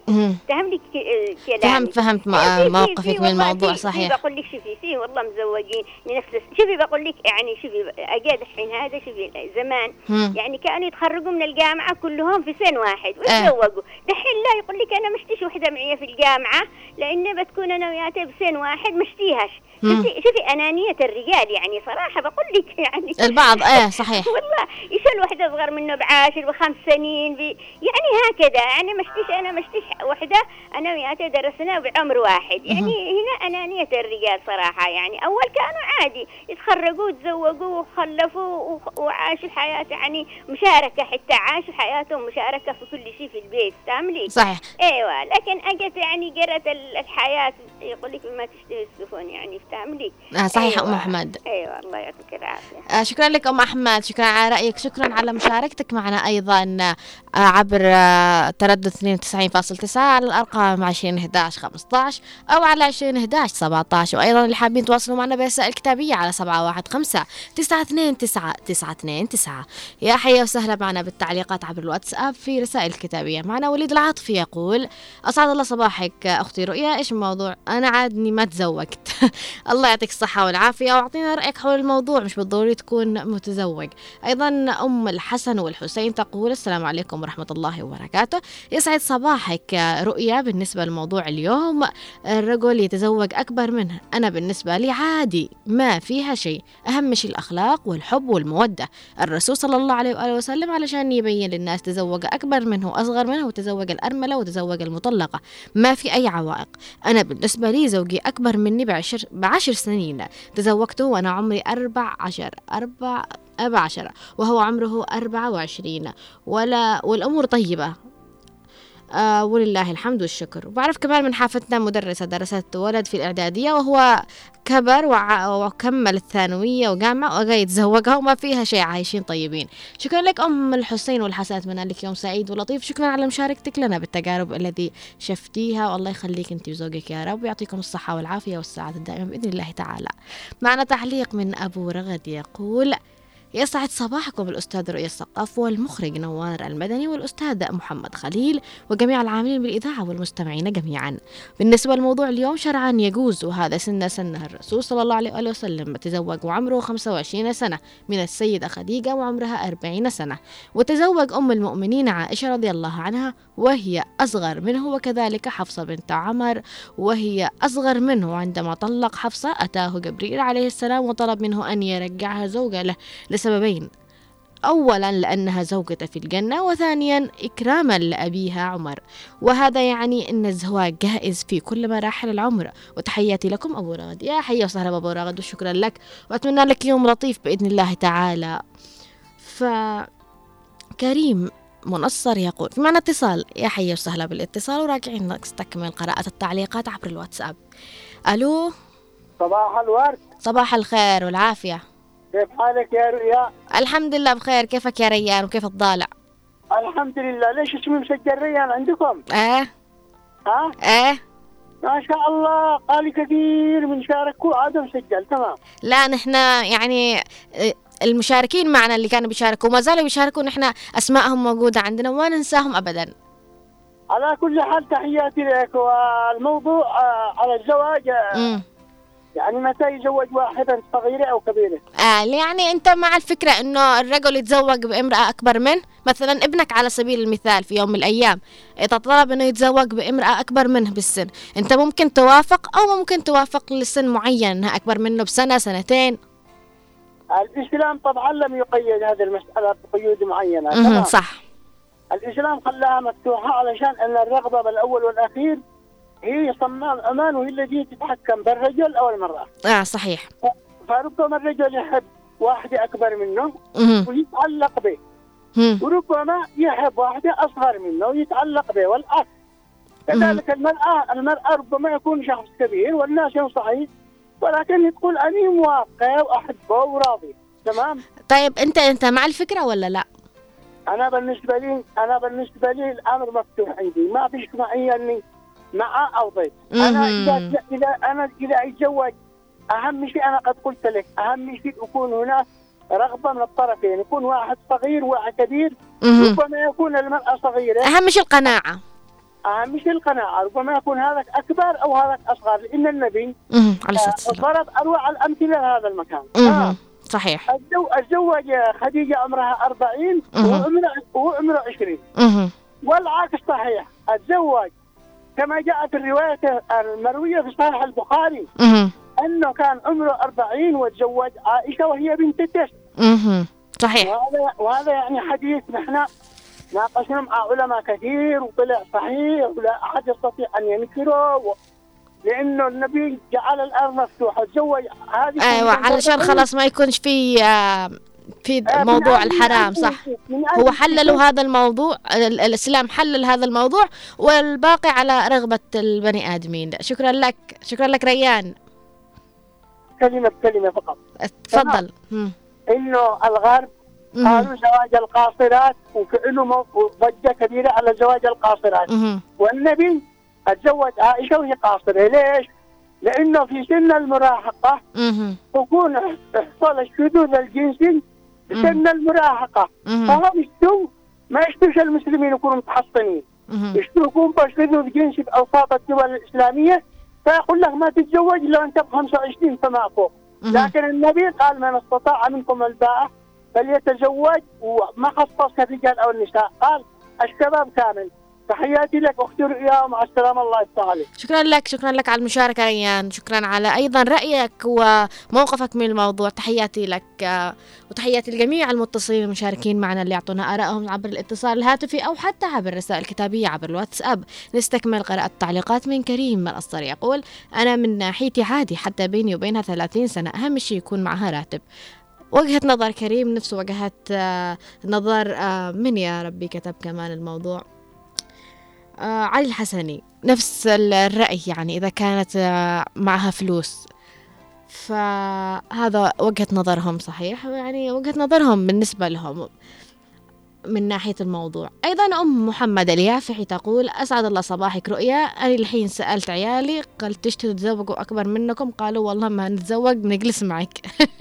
ك- آه، كلامي فهمت فهمت إيه، في- في- موقفك في من الموضوع في- في صحيح بقول لك شوفي في والله مزوجين لنفس شوفي بقول لك يعني شوفي اجاد الحين هذا شوفي زمان مم. يعني كانوا يتخرجوا من الجامعة كلهم في سن واحد آه. ويتزوجوا دحين لا يقول لك أنا مشتيش وحدة معي في الجامعة لأن بتكون أنا وياها بسن واحد مشتيهاش. شوفي شوفي أنانية الرجال يعني صراحة بقول لك يعني البعض إيه صحيح والله يشيل واحدة أصغر منه بعاشر بخمس سنين بي يعني هكذا. يعني مشتيش أنا مشتيش وحدة. أنا وياها درسنا بعمر واحد. يعني هنا أنانية الرجال صراحة. يعني أول كانوا عادي. يتخرجوا وتزوجوا وخلفوا وخ- وعاشوا الحياة يعني مشاركة حتى. عاشوا حياتهم مشاركة في كل شيء في البيت. تعملي صحيح. إيوه. لكن أجت يعني ال- الحياة يقول لك ما تشتهي السفن يعني تعملي آه صحيح أم أيوة. أحمد. أيوه الله يعطيك العافية. آه، شكرا لك أم أحمد. شكرا على رأيك. شكرا على مشاركتك معنا أيضا آه، عبر آه، تردد 92.9 على الأرقام 20 11 15 أو على 20 11 17 وأيضا اللي حابين تواصلوا معنا برسائل كتابية على 715 929 929 يا حيا وسهلا معنا بالتعليقات عبر الواتساب في رسائل كتابيه معنا وليد العاطفي يقول أسعد الله صباحك. أختي رؤيا إيش الموضوع؟ أنا عادني ما تزوجت. الله يعطيك الصحة والعافية وأعطينا رأيك حول الموضوع مش بالضروري تكون متزوج. أيضا أم الحسن والحسين تقول السلام عليكم ورحمة الله وبركاته. يسعد صباحك. رؤيا بالنسبة لموضوع اليوم الرجل يتزوج أكبر منه. أنا بالنسبة لي عادي ما فيها شيء. أهم شيء الأخلاق والحب والمودة. الرسول صلى الله عليه وآله وسلم علشان يبين للناس تزوج أكبر منه وأصغر منه وتزوج الأرملة وتزوج المطلقة. ما في أي عوائق. أنا بالنسبة لي زوجي أكبر مني بعشر بعشر سنين. تزوجته وأنا عمري أربع عشر أربع أربع عشر وهو عمره أربعة وعشرين. ولا والأمور طيبة. آه ولله الحمد والشكر. وبعرف كمان من حافتنا مدرسة درست ولد في الإعدادية وهو كبر وع- وكمل الثانوية وجامعة وجاي يتزوجها وما فيها شيء عايشين طيبين. شكرا لك أم الحسين والحسن أتمنى لك يوم سعيد ولطيف. شكرا على مشاركتك لنا بالتجارب الذي شفتيها. والله يخليك أنت وزوجك يا رب. ويعطيكم الصحة والعافية والسعادة الدائمة بإذن الله تعالى. معنا تعليق من أبو رغد يقول يسعد صباحكم الأستاذ رؤية الثقاف والمخرج نوار المدني والأستاذ محمد خليل وجميع العاملين بالإذاعة والمستمعين جميعا. بالنسبة لموضوع اليوم شرعا يجوز وهذا سن سنه الرسول صلى الله عليه وآله وسلم تزوج وعمره 25 سنة من السيدة خديجة وعمرها 40 سنة. وتزوج أم المؤمنين عائشة رضي الله عنها وهي أصغر منه وكذلك حفصة بنت عمر وهي أصغر منه. عندما طلق حفصة أتاه جبريل عليه السلام وطلب منه أن يرجعها زوجة له لسببين أولا لأنها زوجته في الجنة وثانيا إكراما لأبيها عمر. وهذا يعني أن الزواج جائز في كل مراحل العمر. وتحياتي لكم أبو رغد يا حيا وسهلا أبو رغد وشكرا لك. وأتمنى لك يوم لطيف بإذن الله تعالى. ف كريم منصر يقول في معنا اتصال. يا حيا وسهلا بالاتصال وراجعين نستكمل قراءة التعليقات عبر الواتساب. ألو؟ صباح الورد. صباح الخير والعافية. كيف حالك يا رؤيا؟ الحمد لله بخير. كيفك يا ريان؟ وكيف الضالع؟ الحمد لله. ليش اسمي مسجل ريان عندكم؟ إيه. ها؟ إيه. ما شاء الله. قال كثير من شاركوا عادوا مسجل تمام. لا نحن يعني آه، المشاركين معنا اللي كانوا بيشاركوا وما زالوا بيشاركوا نحن اسمائهم موجودة عندنا وما ننساهم ابدا. على كل حال تحياتي لك. والموضوع آه، على الزواج آه، امم يعني متى يزوج واحدا صغيرة أو كبيرة. آه يعني أنت مع الفكرة إنه الرجل يتزوج بامرأة أكبر منه مثلا ابنك على سبيل المثال في يوم من الأيام إذا طلب إنه يتزوج بامرأة أكبر منه بالسن أنت ممكن توافق أو ممكن توافق لسن معين انها أكبر منه بسنة سنتين. الإسلام طبعا لم يقيد هذه المسألة بقيود معينة صح. الإسلام خلاها مفتوحة علشان أن الرغبة بالأول والأخير هي صمام أمان وهي التي تتحكم بالرجل أو المرأة آه صحيح. فربما الرجل يحب واحدة أكبر منه مهم، ويتعلق به. مهم، وربما يحب واحدة أصغر منه ويتعلق به والعكس كذلك المرأة المرأة ربما يكون شخص كبير والناس ينصحيه ولكن تقول أنا موافقة وأحبه وراضي. تمام؟ طيب أنت أنت مع الفكرة ولا لا؟ أنا بالنسبة لي أنا بالنسبة لي الأمر مفتوح عندي. ما فيش معي أني مع أو ضد أنا إذا. إذا أنا إذا أتزوج أهم شيء أنا قد قلت لك أهم شيء يكون هناك رغبة من الطرفين يكون واحد صغير وواحد كبير. ربما يكون المرأة صغيرة أهم شيء القناعة أهم شيء القناعة ربما يكون هذاك أكبر أو هذاك أصغر لأن النبي آه، ضرب اروع الأمثلة لهذا المكان مهم. صحيح الزوج خديجة عمرها 40 مهم. وعمره وعمره 20 مهم. والعكس صحيح الزوج كما جاء في الرواية المروية في صحيح البخاري. أنه كان عمره 40 وتزوج عائشة وهي بنت تسع. صحيح وهذا وهذا يعني حديث نحن ناقشنا مع علماء كثير وطلع صحيح ولا أحد يستطيع أن ينكره و... لأنه النبي جعل الأرض مفتوحة تزوج هذه أيوه علشان خلاص ما يكونش في آه، في آه، موضوع الحرام صح هو حللوا هذا الموضوع ال- الإسلام حلل هذا الموضوع والباقي على رغبة البني آدمين شكرا لك شكرا لك ريان كلمة بكلمه فقط تفضل. إنه الغرب. قالوا زواج القاصرات وكانه مو- ضجة كبيرة على زواج القاصرات. والنبي تزوج عائشة وهي قاصرة ليش؟ لأنه في سن المراهقة مهم. تكون يحصل الشذوذ الجنسي بسن المراهقة. فهم يشتوا ما يشتوش المسلمين يكونوا متحصنين. يشتوا يكون بشذوذ جنسي باوساط الدول الإسلامية فيقول لك ما تتزوج الا أنت ب 25 فما فوق. لكن النبي قال من استطاع منكم الباءة فليتزوج وما خصص الرجال أو النساء قال الشباب كامل تحياتي لك أختي رؤيا ومع السلامة الله يفتح عليك. شكرا لك شكرا لك على المشاركة ريان شكرا على أيضا رأيك وموقفك من الموضوع. تحياتي لك آه، وتحياتي لجميع المتصلين المشاركين معنا اللي يعطونا آرائهم عبر الاتصال الهاتفي أو حتى عبر الرسائل الكتابية عبر الواتساب. نستكمل قراءة التعليقات من كريم من الأسطر يقول أنا من ناحيتي عادي حتى بيني وبينها 30 سنة. أهم شيء يكون معها راتب. وجهة نظر كريم نفس وجهة آه، نظر آه، من يا ربي كتب كمان الموضوع. علي الحسني نفس ال- الرأي يعني إذا كانت آه معها فلوس. فهذا وجهة نظرهم صحيح؟ يعني وجهة نظرهم بالنسبة لهم. من ناحية الموضوع. أيضا أم محمد اليافعي تقول أسعد الله صباحك. رؤيا أنا الحين سألت عيالي قلت تشتوا تتزوجوا أكبر منكم؟ قالوا والله ما نتزوج بنجلس معك.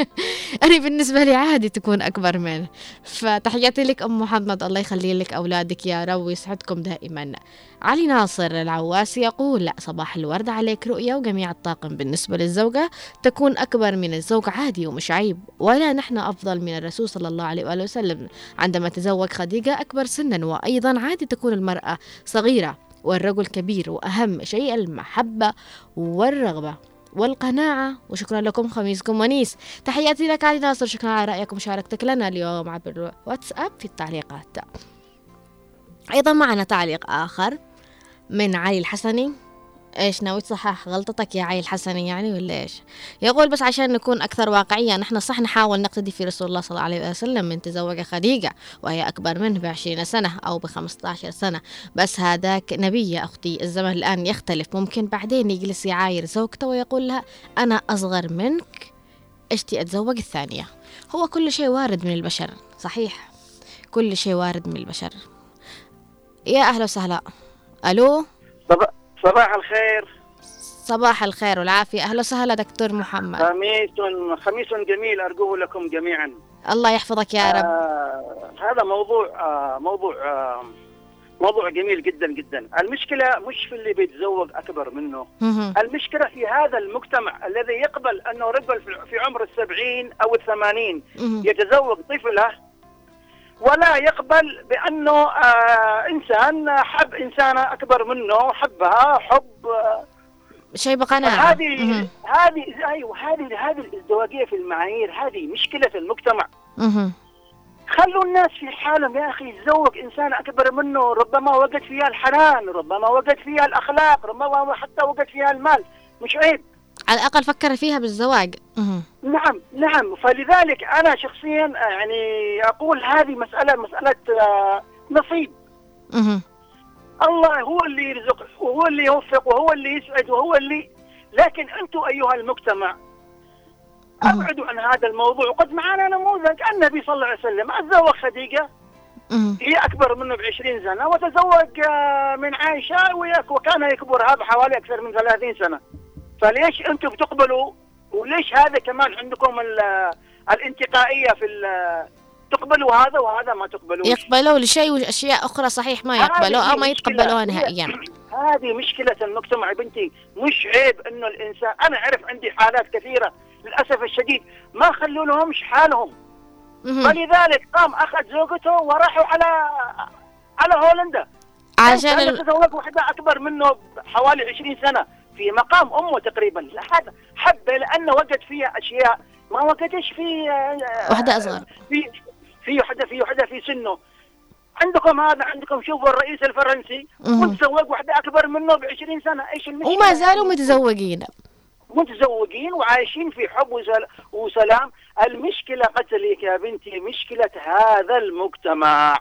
أنا بالنسبة لي عادي تكون أكبر منه. فتحياتي لك أم محمد الله يخلي لك أولادك يا رب ويسعدكم دائما. علي ناصر العواسي يقول لا صباح الورد عليك رؤيا وجميع الطاقم بالنسبة للزوجة. تكون أكبر من الزوج عادي ومش عيب ولا نحن أفضل من الرسول صلى الله عليه وآله وسلم عندما تزوج خديجة أكبر سنا وأيضا عادي تكون المرأة صغيرة والرجل كبير وأهم شيء المحبة والرغبة والقناعة. وشكرا لكم خميسكم ونيس. تحياتي لك علي ناصر. شكرا على رأيك ومشاركتك لنا اليوم عبر الواتساب في التعليقات. أيضا معنا تعليق آخر من علي الحسني. إيش ناوي تصحح غلطتك يا علي الحسني يعني ولا إيش؟ يقول بس عشان نكون أكثر واقعية نحن صح نحاول نقتدي في رسول الله صلى الله عليه وسلم من تزوج خديجة وهي أكبر منه بعشرين سنة أو بخمسة عشر سنة. بس هذاك نبي يا أختي الزمن الآن يختلف. ممكن بعدين يجلس يعاير زوجته ويقول لها أنا أصغر منك اشتي أتزوج الثانية؟ هو كل شيء وارد من البشر صحيح؟ كل شيء وارد من البشر. يا أهلا وسهلا. ألو؟ صباح الخير. صباح الخير والعافية. أهلا وسهلا دكتور محمد. خميس خميس جميل أرجوه لكم جميعا. الله يحفظك يا رب. آه هذا موضوع آه موضوع آه موضوع جميل جدا جدا. المشكلة مش في اللي بيتزوج أكبر منه. مهم. المشكلة في هذا المجتمع الذي يقبل أنه رجل في- عمر السبعين أو الثمانين. يتزوج طفلة ولا يقبل بأنه آه إنسان حب انسانه أكبر منه حبها حب آه. شيء بقناعة. هذه. هذه أيوه هذه هذه الازدواجيه في المعايير هذه مشكلة المجتمع. مهم. خلوا الناس في حالهم يا أخي يتزوج إنسان أكبر منه ربما وجد فيها الحنان ربما وجد فيها الأخلاق ربما حتى وجد فيها المال. مش عيب. على الأقل فكر فيها بالزواج. نعم نعم فلذلك أنا شخصيا يعني أقول هذه مسألة مسألة آه، نصيب. الله هو اللي يرزق وهو اللي يوفق وهو اللي يسعد وهو اللي لكن أنتم أيها المجتمع. أبعدوا عن هذا الموضوع وقد معنا نموذج النبي صلى الله عليه وسلم تزوج خديجة. هي أكبر منه ب 20 سنة وتزوج آه، من عائشة ويك- وكان يكبرها بحوالي أكثر من 30 سنة فليش أنتم بتقبلوا وليش هذا كمان عندكم ال- الانتقائية في تقبلوا هذا وهذا ما تقبلوش يقبلوا لشيء وأشياء أخرى صحيح ما يقبلوا هذه أو ما. يتقبلوها نهائيا هذه مشكلة المجتمع بنتي مش عيب إنه الانسان أنا أعرف عندي حالات كثيرة للأسف الشديد ما خلوا لهمش حالهم. فلذلك قام أخذ زوجته وراحوا على على هولندا عشان. يتزوج واحدة أكبر منه بحوالي 20 سنة في مقام أمه تقريبا. لا هذا حبه لأنه وجد فيها أشياء ما وجدش في آه، واحدة أصغر. في في وحدة في وحدة في سنه. عندكم هذا عندكم شوفوا الرئيس الفرنسي. متزوج واحدة أكبر منه ب 20 سنة. إيش المشكلة؟ وما زالوا؟ متزوجين. متزوجين وعايشين في حب وسل- وسلام. المشكلة قلت لك يا بنتي مشكلة هذا المجتمع.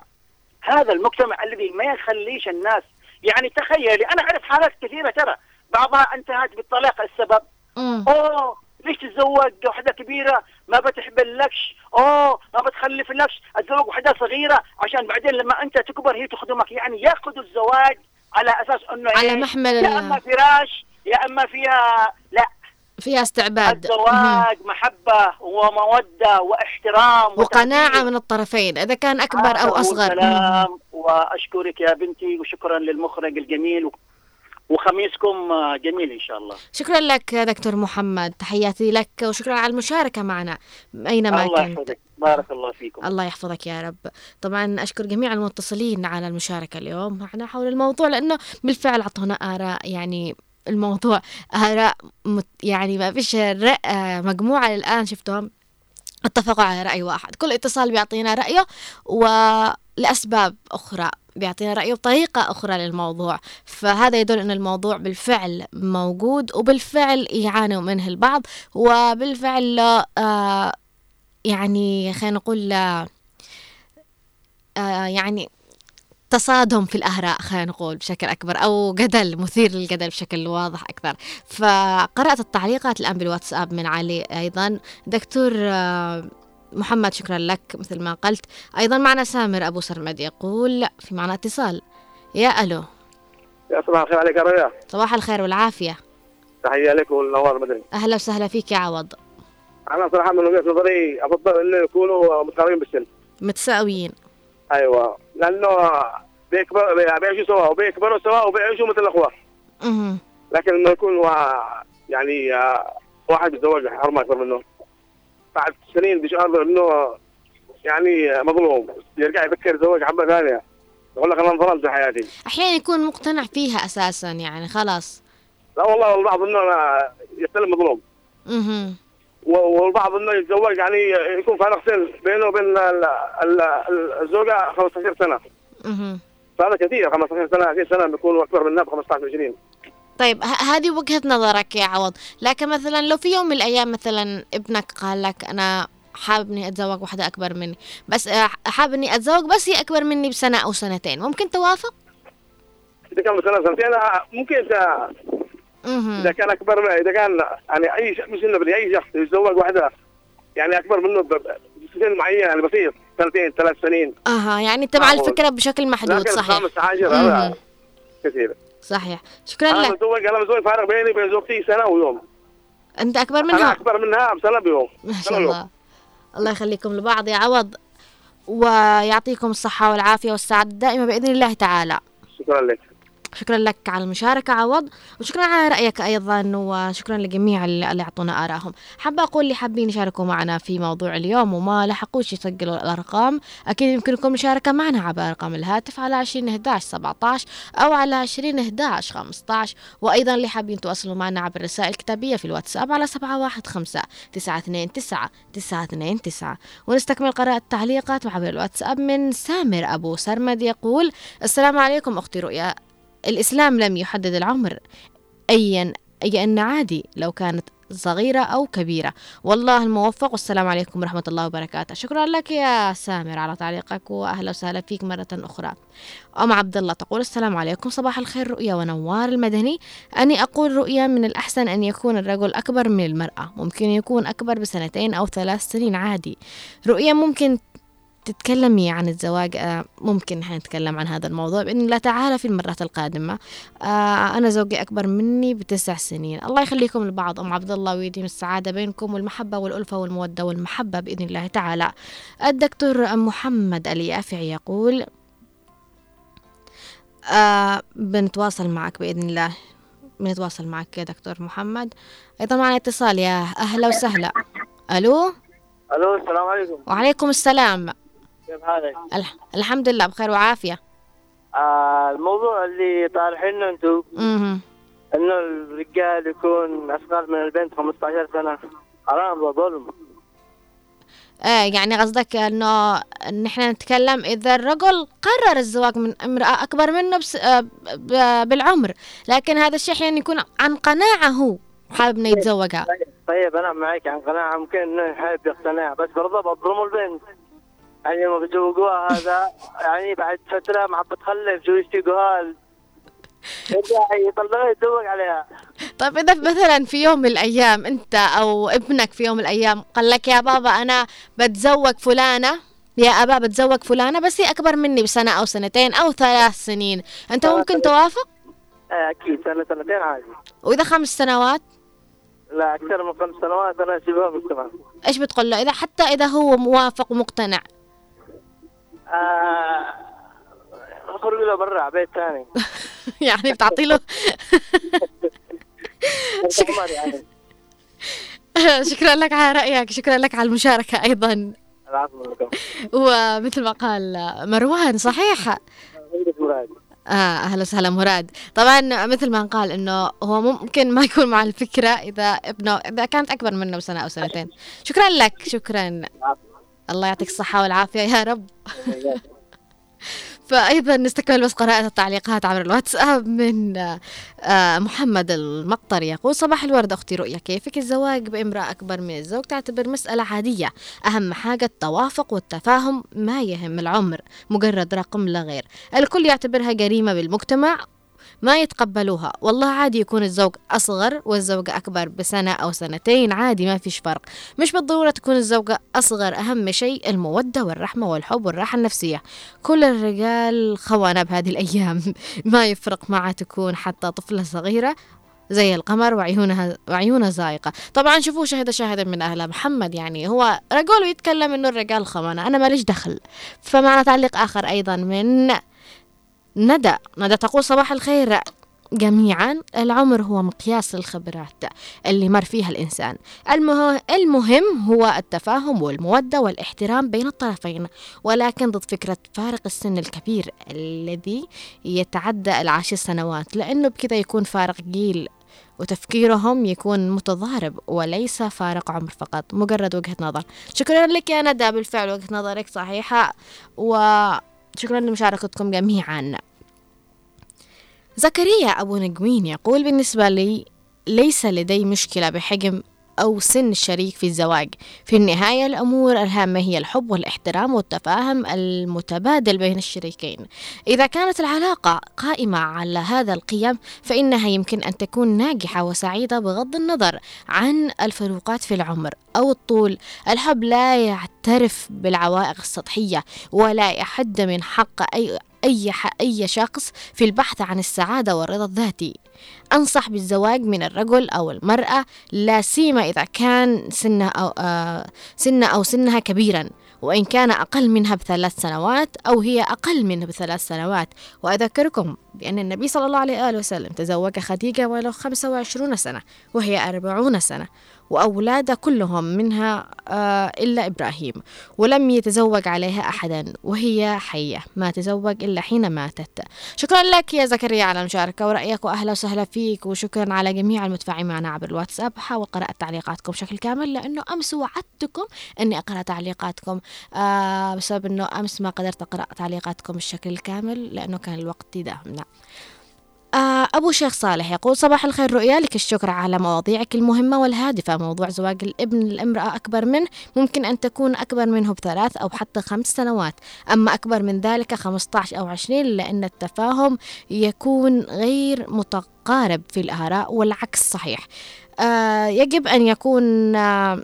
هذا المجتمع الذي ما يخليش الناس يعني تخيلي أنا أعرف حالات كثيرة ترى. بعضها انتهت بالطلاق السبب مم. أوه ليش تتزوج واحدة كبيرة ما بتحبلكش أوه ما بتخلفلكش اتزوج واحدة صغيرة عشان بعدين لما أنت تكبر هي تخدمك يعني ياخذوا الزواج على أساس إنه على؟ محمل يا أما فراش يا أما فيها لا فيها استعباد. الزواج محبة ومودة واحترام وقناعة وتقدير. من الطرفين إذا كان أكبر أو هو أصغر مهم. الكلام وأشكرك يا بنتي وشكرا للمخرج الجميل وخميسكم آه، جميل إن شاء الله. شكرا لك دكتور محمد تحياتي لك وشكرا على المشاركة معنا أينما الله كنت. يحفظك. بارك الله فيكم. الله يحفظك يا رب. طبعا أشكر جميع المتصلين على المشاركة اليوم. معنا حول الموضوع لأنه بالفعل أعطونا آراء يعني الموضوع آراء مت يعني ما فيش آه، مجموعة الآن شفتهم. اتفقوا على رأي واحد. كل اتصال بيعطينا رأيه ولأسباب أخرى بيعطينا رأيه بطريقة أخرى للموضوع. فهذا يدل أن الموضوع بالفعل موجود وبالفعل يعانوا منه البعض وبالفعل آه يعني خلينا نقول آه، يعني تصادم في الآراء خلينا نقول بشكل أكبر أو جدل مثير للجدل بشكل واضح أكثر. فقرأت التعليقات الآن بالواتساب من علي أيضا. دكتور آه، محمد شكرا لك مثل ما قلت. أيضا معنا سامر أبو سرمد يقول في معنا اتصال. يا ألو. يا صباح الخير عليك يا ريا صباح الخير والعافية. تحية لك والنوار المدني أهلا وسهلا فيك يا عوض. أنا صراحة من وجهة نظري افضل إنه يكونوا متقاربين بالسن. متساويين. أيوه. لأنه بيكبر بيعيشوا سوا وبيكبروا سوا وبيعيشوا مثل مهم. لكن إنه يكون يعني آه، واحد بيتزوج حرمة أكبر منه. بعد سنين بيشعر إنه يعني مظلوم. يرجع يفكر يتزوج حبة ثانية. يقول لك أنا انظلمت في حياتي. أحيانا يكون مقتنع فيها أساسا يعني خلاص. لا والله البعض إنه يستلم مظلوم. و- والبعض إنه يتزوج يعني يكون فارق سن بينه وبين ال- ال- ال- الزوجة 15 سنة. مهم. فهذا كثير 15 سنة 20 سنة بيكونوا أكبر منها ب 15 20 طيب ه- هذه وجهة نظرك يا عوض لكن مثلا لو في يوم من الأيام مثلا ابنك قال لك أنا حابب إني أتزوج واحدة أكبر مني بس آه، حابب إني أتزوج بس هي أكبر مني بسنة أو سنتين ممكن توافق إذا كان سنه سنتين آه، ممكن مهم. إذا كان أكبر إذا كان يعني أي شخص مش إنه أي شخص يتزوج واحدة يعني أكبر منه بسن معين يعني بسيط سنتين ثلاث سنين أها يعني مع معقول. الفكرة بشكل محدود صحيح خامس عاشر مهم. هذا كثير صحيح. شكرا أنا لك. متزوج أنا متزوج فارق بيني وبين زوجتي سنة ويوم. أنت أكبر أنا منها أكبر منها بسنة بيوم ما شاء. الله. الله يخليكم لبعض يا عوض ويعطيكم الصحة والعافية والسعادة الدائمة بإذن الله تعالى. شكرا لك. شكرا لك على المشاركة عوض. وشكرا على رأيك أيضا وشكرا لجميع اللي أعطونا آرائهم. حابة أقول اللي حابين يشاركوا معنا في موضوع اليوم وما لحقوش يسجلوا الأرقام أكيد يمكنكم المشاركة معنا عبر أرقام الهاتف على 20 11 17 أو على 20 11 15 وأيضا اللي حابين تواصلوا معنا عبر الرسائل الكتابية في الواتساب على 715 929 929 ونستكمل قراءة التعليقات عبر الواتساب من سامر أبو سرمد يقول السلام عليكم أختي رؤيا. الإسلام لم يحدد العمر. أيا أي أن عادي لو كانت صغيرة أو كبيرة. والله الموفق. والسلام عليكم ورحمة الله وبركاته. شكرا لك يا سامر على تعليقك وأهلا وسهلا فيك مرة أخرى. أم عبد الله تقول السلام عليكم. صباح الخير رؤيا ونوار المدني. أني أقول رؤيا من الأحسن أن يكون الرجل أكبر من المرأة. ممكن يكون أكبر بسنتين أو ثلاث سنين عادي. رؤيا ممكن تتكلمي عن الزواج آه، ممكن إحنا نتكلم عن هذا الموضوع بإذن الله تعالى في المرات القادمة. آه، أنا زوجي أكبر مني بتسع سنين. الله يخليكم لبعض أم عبد الله ويديم السعادة بينكم والمحبة والألفة والمودة والمحبة بإذن الله تعالى. الدكتور محمد اليافعي يقول آه بنتواصل معك بإذن الله. بنتواصل معك يا دكتور محمد. أيضا معنا اتصال يا أهلا وسهلا. ألو؟ ألو السلام عليكم. وعليكم السلام. كيف حالك؟ الح- الحمد لله بخير وعافية. آه الموضوع اللي طارحينه أنتم. انه الرجال يكون اصغر من البنت 15 سنة. حرام وظلم. آه يعني قصدك إنه ان إحنا نتكلم إذا الرجل قرر الزواج من امرأة أكبر منه بس آه بالعمر لكن هذا الشيء أحيانا يكون عن قناعة هو حابب إنه يتزوجها. طيب أنا معك عن قناعة ممكن إنه حابب يقتنع بس برضه بظلموا البنت. يعني لما بيزوجوها هذا. يعني بعد فترة ما عم بتخلف شو يشتيقوها يرجع يتزوج عليها. طيب إذا مثلا في يوم من الأيام أنت أو ابنك في يوم من الأيام قال لك يا بابا أنا بتزوج فلانة يا أبا بتزوج فلانة بس هي أكبر مني بسنة أو سنتين أو ثلاث سنين أنت ممكن توافق؟ آه، أكيد سنة سنتين عادي. وإذا خمس سنوات؟ لا أكثر من خمس سنوات أنا اسيبها مجتمع إيش بتقول له؟ إذا حتى إذا هو موافق ومقتنع. أخرج له برا على بيت ثاني. يعني بتعطي له يعني. شكرا لك على رأيك شكرا لك على العفو لكم ومثل ما قال مروان صحيح؟ آه أهلا وسهلا مراد. طبعا مثل ما قال إنه هو ممكن ما يكون مع الفكرة إذا ابنه إذا كانت أكبر منه بسنة أو سنتين. شكرا لك شكرا. الله يعطيك الصحة والعافية يا رب. فأيضا نستكمل بس قراءة التعليقات عبر الواتساب من آه، محمد المقطري يقول صباح الورد أختي رؤيا كيفك؟ الزواج بامرأة أكبر من الزوج تعتبر مسألة عادية. أهم حاجة التوافق والتفاهم ما يهم العمر مجرد رقم لا غير. الكل يعتبرها جريمة بالمجتمع ما يتقبلوها. والله عادي يكون الزوج أصغر والزوجة أكبر بسنة أو سنتين عادي ما فيش فرق. مش بالضرورة تكون الزوجة أصغر أهم شيء المودة والرحمة والحب والراحة النفسية. كل الرجال خونة بهذه الأيام. ما يفرق معها تكون حتى طفلة صغيرة زي القمر وعيونها وعيونها زايقة طبعا شوفوا شهد شاهد من أهلها محمد يعني هو رجل ويتكلم إنه الرجال خونة أنا ماليش دخل. فمعنا تعليق آخر أيضا من ندى ندى تقول صباح الخير. جميعا العمر هو مقياس الخبرات اللي مر فيها الإنسان. المه... المهم هو التفاهم والمودة والاحترام بين الطرفين. ولكن ضد فكرة فارق السن الكبير الذي يتعدى العشر سنوات لأنه بكذا يكون فارق جيل وتفكيرهم يكون متضارب وليس فارق عمر فقط. مجرد وجهة نظر. شكرا لك يا ندى بالفعل وجهة نظرك صحيحة. وشكرا لمشاركتكم جميعا. زكريا أبو نجوين يقول بالنسبة لي ليس لدي مشكلة بحجم أو سن الشريك في الزواج. في النهاية الأمور الهامة هي الحب والاحترام والتفاهم المتبادل بين الشريكين. إذا كانت العلاقة قائمة على هذا القيم فإنها يمكن أن تكون ناجحة وسعيدة بغض النظر عن الفروقات في العمر أو الطول. الحب لا يعترف بالعوائق السطحية ولا يحد من حق أي أي أي شخص في البحث عن السعادة والرضا الذاتي. أنصح بالزواج من الرجل أو المرأة لا سيما إذا كان سنها أو آه سنها أو سنها كبيرا وإن كان أقل منها بثلاث سنوات أو هي أقل منها بثلاث سنوات. وأذكركم بأن النبي صلى الله عليه وسلم تزوج خديجة ولو 25 سنة وهي 40 سنة. وأولاد كلهم منها آه إلا إبراهيم. ولم يتزوج عليها أحدا وهي حية. ما تزوج إلا حين ماتت. شكرا لك يا زكريا على المشاركة ورأيك وأهلا وسهلا فيك وشكرا على جميع المتفاعلين معنا عبر الواتساب. حاول قراءة تعليقاتكم بشكل كامل لأنه أمس وعدتكم أني أقرأ تعليقاتكم. آه بسبب أنه أمس ما قدرت أقرأ تعليقاتكم بالشكل الكامل لأنه كان الوقت يداهمنا. أبو شيخ صالح يقول صباح الخير رؤيا لك الشكر على مواضيعك المهمة والهادفة. موضوع زواج الابن الامرأة أكبر منه ممكن أن تكون أكبر منه بثلاث أو حتى خمس سنوات. أما أكبر من ذلك 15 أو 20 لأن التفاهم يكون غير متقارب في الآراء والعكس صحيح. آه يجب أن يكون آه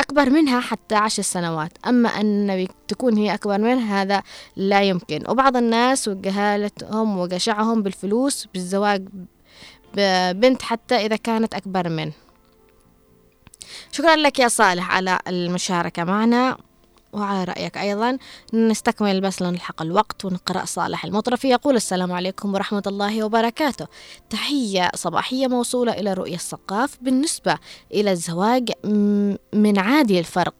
أكبر منها حتى عشر سنوات. أما أن تكون هي أكبر منها هذا لا يمكن. وبعض الناس وجهالتهم وجشعهم بالفلوس بالزواج ببنت حتى إذا كانت أكبر منه شكرا لك يا صالح على المشاركة معنا. وعلى رأيك أيضا. نستكمل بس لنلحق الوقت ونقرأ صالح المطرفي. يقول السلام عليكم ورحمة الله وبركاته. تحية صباحية موصولة إلى رؤية الثقاف بالنسبة إلى الزواج من عادي الفرق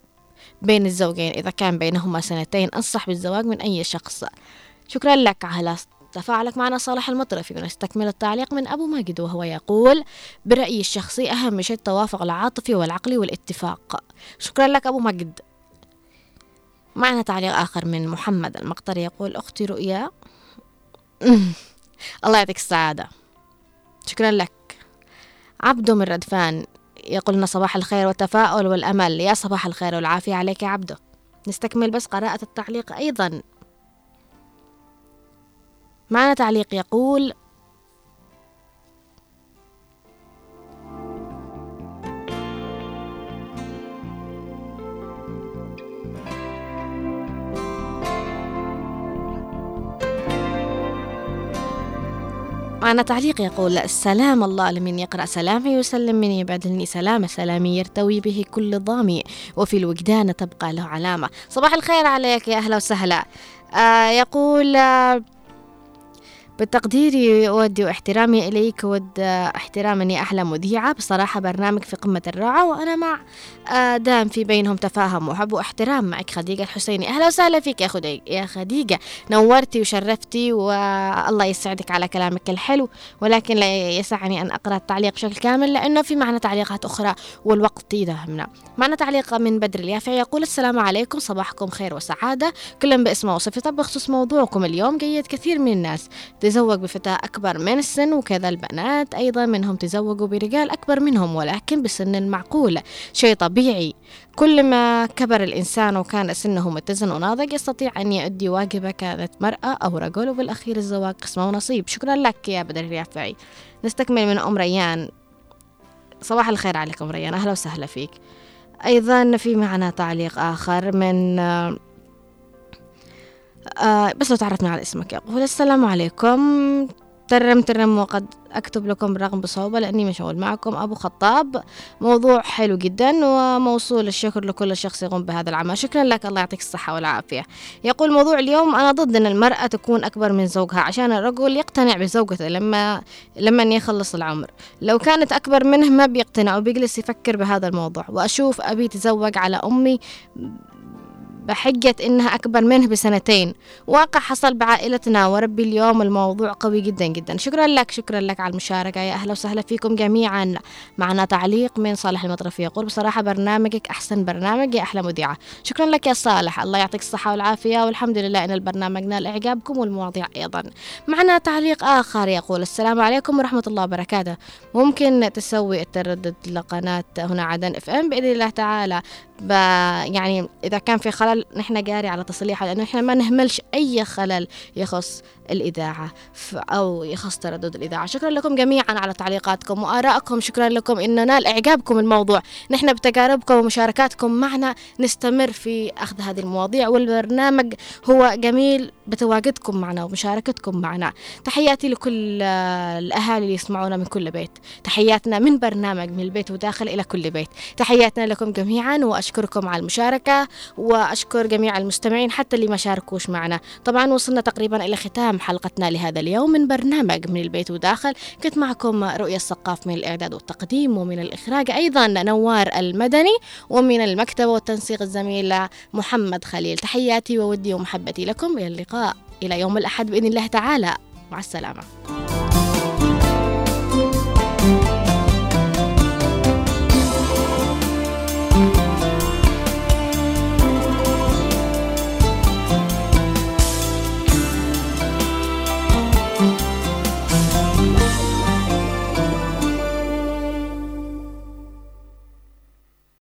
بين الزوجين. إذا كان بينهما سنتين أنصح بالزواج من أي شخص. شكرا لك على تفاعلك معنا صالح المطرفي. ونستكمل التعليق من أبو ماجد وهو يقول برأيي الشخصي أهم شيء التوافق العاطفي والعقلي والاتفاق. شكرا لك أبو ماجد. معنا تعليق آخر من محمد المقطري يقول أختي رؤيا. الله يعطيك السعادة. شكرا لك. عبدو من ردفان يقول لنا صباح الخير والتفاؤل والأمل. يا صباح الخير والعافية عليك يا عبدو نستكمل بس قراءة التعليق أيضا. معنا تعليق يقول معنا تعليق يقول سلام الله لمن يقرأ سلامي يسلم من يبعدني سلام سلامي يرتوي به كل ضامي وفي الوجدان تبقى له علامة. صباح الخير عليك يا أهلا وسهلا. آه يقول آه بتقديري أودي واحترامي إليك ود احترام أني أحلى مذيعة. بصراحة برنامج في قمة الروعة وأنا مع آه، دام في بينهم تفاهم وحب واحترام معك خديجة الحسيني. أهلا وسهلا فيك يا خديجة يا خديجة. نورتي وشرفتي والله يسعدك على كلامك الحلو ولكن لا يسعني أن أقرأ التعليق بشكل كامل لأنه في معنا تعليقات أخرى والوقت يدهمنا معنا تعليق من بدر اليافع يقول السلام عليكم صباحكم خير وسعادة. كلا باسمه وصفته بخصوص موضوعكم اليوم جيد كثير من الناس. تزوج بفتاة أكبر من السن وكذا البنات أيضا منهم تزوجوا برجال أكبر منهم ولكن بسن معقول. شيء طبيعي. كل ما كبر الإنسان وكان سنه متزن وناضج يستطيع أن يؤدي واجبة كانت مرأة أو رجل وبالأخير الزواج قسمة ونصيب. شكرا لك يا بدر الريافعي. نستكمل من أم ريان. صباح الخير عليكم ريان أهلا وسهلا فيك. أيضا في معنا تعليق آخر من آه بس لو تعرفنا على اسمك يقول السلام عليكم. ترم ترم وقد أكتب لكم رغم بصعوبة لأني مشغول معكم. أبو خطاب موضوع حلو جدا وموصول الشكر لكل شخص يقوم بهذا العمل. شكرا لك الله يعطيك الصحة والعافية. يقول موضوع اليوم أنا ضد أن المرأة تكون أكبر من زوجها عشان الرجل يقتنع بزوجته لما لما يخلص العمر. لو كانت أكبر منه ما بيقتنع وبيجلس يفكر بهذا الموضوع. وأشوف أبي تزوج على أمي بحجة إنها أكبر منه بسنتين. واقع حصل بعائلتنا وربي اليوم الموضوع قوي جدا جدا. شكرا لك شكرا لك على المشاركة. يا أهلا وسهلا فيكم جميعا. معنا تعليق من صالح المطرفي يقول بصراحة برنامجك أحسن برنامج يا أحلى مذيعة. شكرا لك يا صالح. الله يعطيك الصحة والعافية والحمد لله أن البرنامج نال إعجابكم والمواضيع أيضا. معنا تعليق آخر يقول السلام عليكم ورحمة الله وبركاته. ممكن تسوي التردد لقناة هنا عدن إف إم بإذن الله تعالى. يعني إذا كان في خلل نحن جاري على تصليحه لأنه نحن ما نهملش أي خلل يخص الإذاعة أو يخص تردد الإذاعة. شكرا لكم جميعا على تعليقاتكم وآرائكم. شكرا لكم إنه نال إعجابكم الموضوع. نحن بتجاربكم ومشاركاتكم معنا نستمر في أخذ هذه المواضيع والبرنامج هو جميل بتواجدكم معنا ومشاركتكم معنا. تحياتي لكل الأهالي اللي يسمعونا من كل بيت. تحياتنا من برنامج من البيت وداخل إلى كل بيت. تحياتنا لكم جميعا وأشكركم. على المشاركة وأشكر جميع المستمعين حتى اللي ما شاركوش معنا. طبعا وصلنا تقريبا إلى ختام حلقتنا لهذا اليوم من برنامج من البيت وداخل. كنت معكم رؤية السقاف من الإعداد والتقديم ومن الإخراج أيضا نوار المدني ومن المكتبة والتنسيق الزميل محمد خليل. تحياتي وودي ومحبتي لكم. إلى اللقاء. إلى يوم الأحد بإذن الله تعالى. مع السلامة.